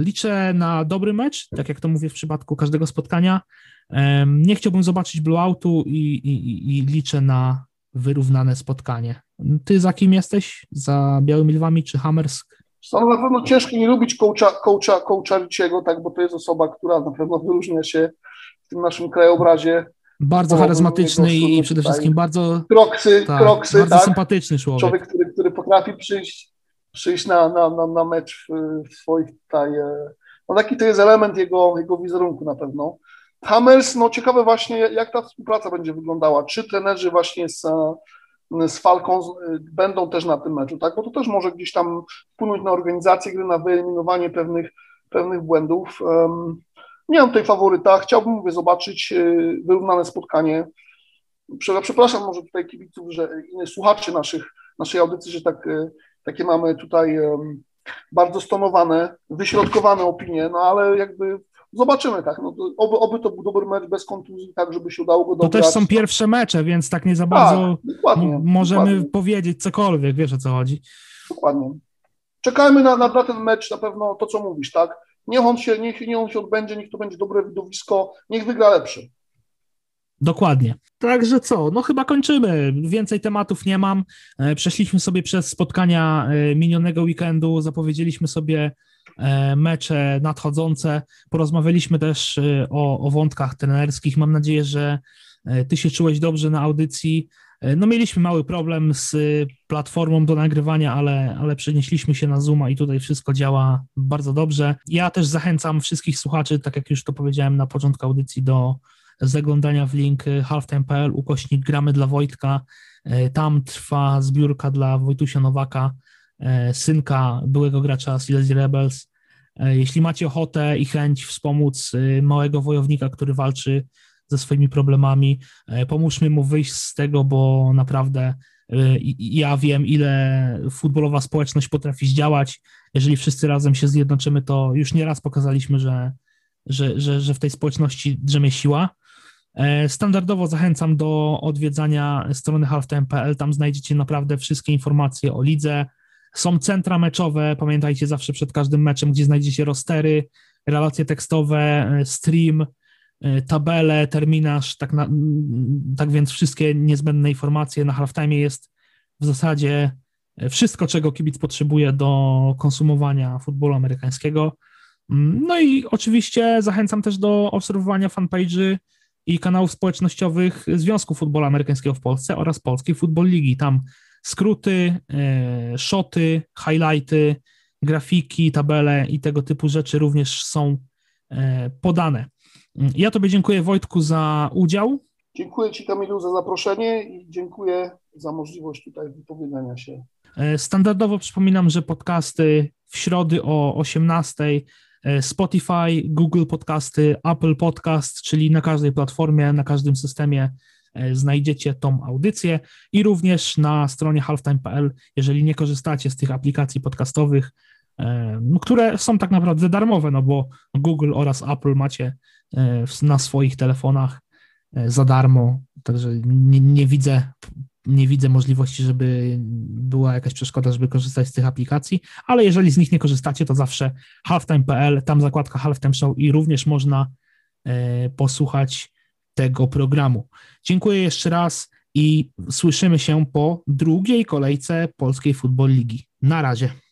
Liczę na dobry mecz, tak jak to mówię w przypadku każdego spotkania. Nie chciałbym zobaczyć blowoutu i, i, i liczę na wyrównane spotkanie. Ty za kim jesteś? Za Białymi Lwami czy Hammersk?
No, na pewno ciężko nie lubić coacha, coacha, coacha Ricciego, tak, bo to jest osoba, która na pewno wyróżnia się w tym naszym krajobrazie.
Bardzo charyzmatyczny i przede wszystkim bardzo
kroksy, tak, kroksy,
bardzo
tak?
sympatyczny człowiek.
Człowiek, który potrafi przyjść, przyjść na, na, na, na mecz w, w swoich tutaj. E, no taki to jest element jego, jego wizerunku na pewno. Hammers, no ciekawe właśnie, jak ta współpraca będzie wyglądała. Czy trenerzy właśnie z, z Falcon będą też na tym meczu, tak? Bo to też może gdzieś tam wpłynąć na organizację gry, na wyeliminowanie pewnych, pewnych błędów. Nie mam tutaj faworyta, chciałbym, mówię, zobaczyć wyrównane spotkanie. Przepraszam może tutaj kibiców, że innych słuchaczy naszych, naszej audycji, że tak, y, takie mamy tutaj bardzo stonowane, wyśrodkowane opinie, no ale jakby Zobaczymy, tak. No, oby, oby to był dobry mecz bez kontuzji, tak, żeby się udało go
dobrać. To też są pierwsze mecze, więc tak nie za bardzo tak, dokładnie, możemy dokładnie. powiedzieć cokolwiek, wiesz o co chodzi.
Dokładnie. Czekajmy na, na, na ten mecz, na pewno to, co mówisz, tak. Niech on się, niech, niech on się odbędzie, niech to będzie dobre widowisko, niech wygra lepszy.
Dokładnie. Także co? No chyba kończymy. Więcej tematów nie mam. E, przeszliśmy sobie przez spotkania e, minionego weekendu, zapowiedzieliśmy sobie E, mecze nadchodzące. Porozmawialiśmy też o, o wątkach trenerskich. Mam nadzieję, że ty się czułeś dobrze na audycji. No mieliśmy mały problem z platformą do nagrywania, ale, ale przenieśliśmy się na Zooma i tutaj wszystko działa bardzo dobrze. Ja też zachęcam wszystkich słuchaczy, tak jak już to powiedziałem na początku audycji, do zaglądania w link halftime.pl ukośnik gramy dla Wojtka. Tam trwa zbiórka dla Wojtusia Nowaka E, synka byłego gracza Silesia Rebels. E, jeśli macie ochotę i chęć wspomóc e, małego wojownika, który walczy ze swoimi problemami, pomóżmy mu wyjść z tego, bo naprawdę ja wiem, ile futbolowa społeczność potrafi zdziałać. Jeżeli wszyscy razem się zjednoczymy, to już nieraz pokazaliśmy, że, że, że, że w tej społeczności drzemie siła. Standardowo zachęcam do odwiedzania strony halftime.pl. Tam znajdziecie naprawdę wszystkie informacje o lidze, są centra meczowe, pamiętajcie zawsze przed każdym meczem, gdzie znajdziecie rostery, relacje tekstowe, e, stream, e, tabele, terminarz, tak, na, tak więc wszystkie niezbędne informacje na halftime jest w zasadzie e, wszystko, czego kibic potrzebuje do konsumowania futbolu amerykańskiego. Mm, no i oczywiście zachęcam też do obserwowania fanpage'y i kanałów społecznościowych Związku Futbolu Amerykańskiego w Polsce oraz Polskiej Futbol Ligi. Tam skróty, e, szoty, highlighty, grafiki, tabele i tego typu rzeczy również są e, podane. Ja Tobie dziękuję Wojtku za udział.
Dziękuję Ci Kamilu za zaproszenie i dziękuję za możliwość tutaj wypowiedzenia się.
E, standardowo przypominam, że podcasty w środy o 18 Spotify, Google Podcasty, Apple Podcast, czyli na każdej platformie, na każdym systemie e, znajdziecie tą audycję i również na stronie halftime.pl, jeżeli nie korzystacie z tych aplikacji podcastowych, e, no, które są tak naprawdę darmowe, no bo Google oraz Apple macie e, na swoich telefonach za darmo, także nie, nie widzę nie widzę możliwości, żeby była jakaś przeszkoda, żeby korzystać z tych aplikacji, ale jeżeli z nich nie korzystacie, to zawsze halftime.pl, tam zakładka Halftime Show i również można e, posłuchać tego programu. Dziękuję jeszcze raz i słyszymy się po drugiej kolejce Polskiej Futbol Ligi. Na razie.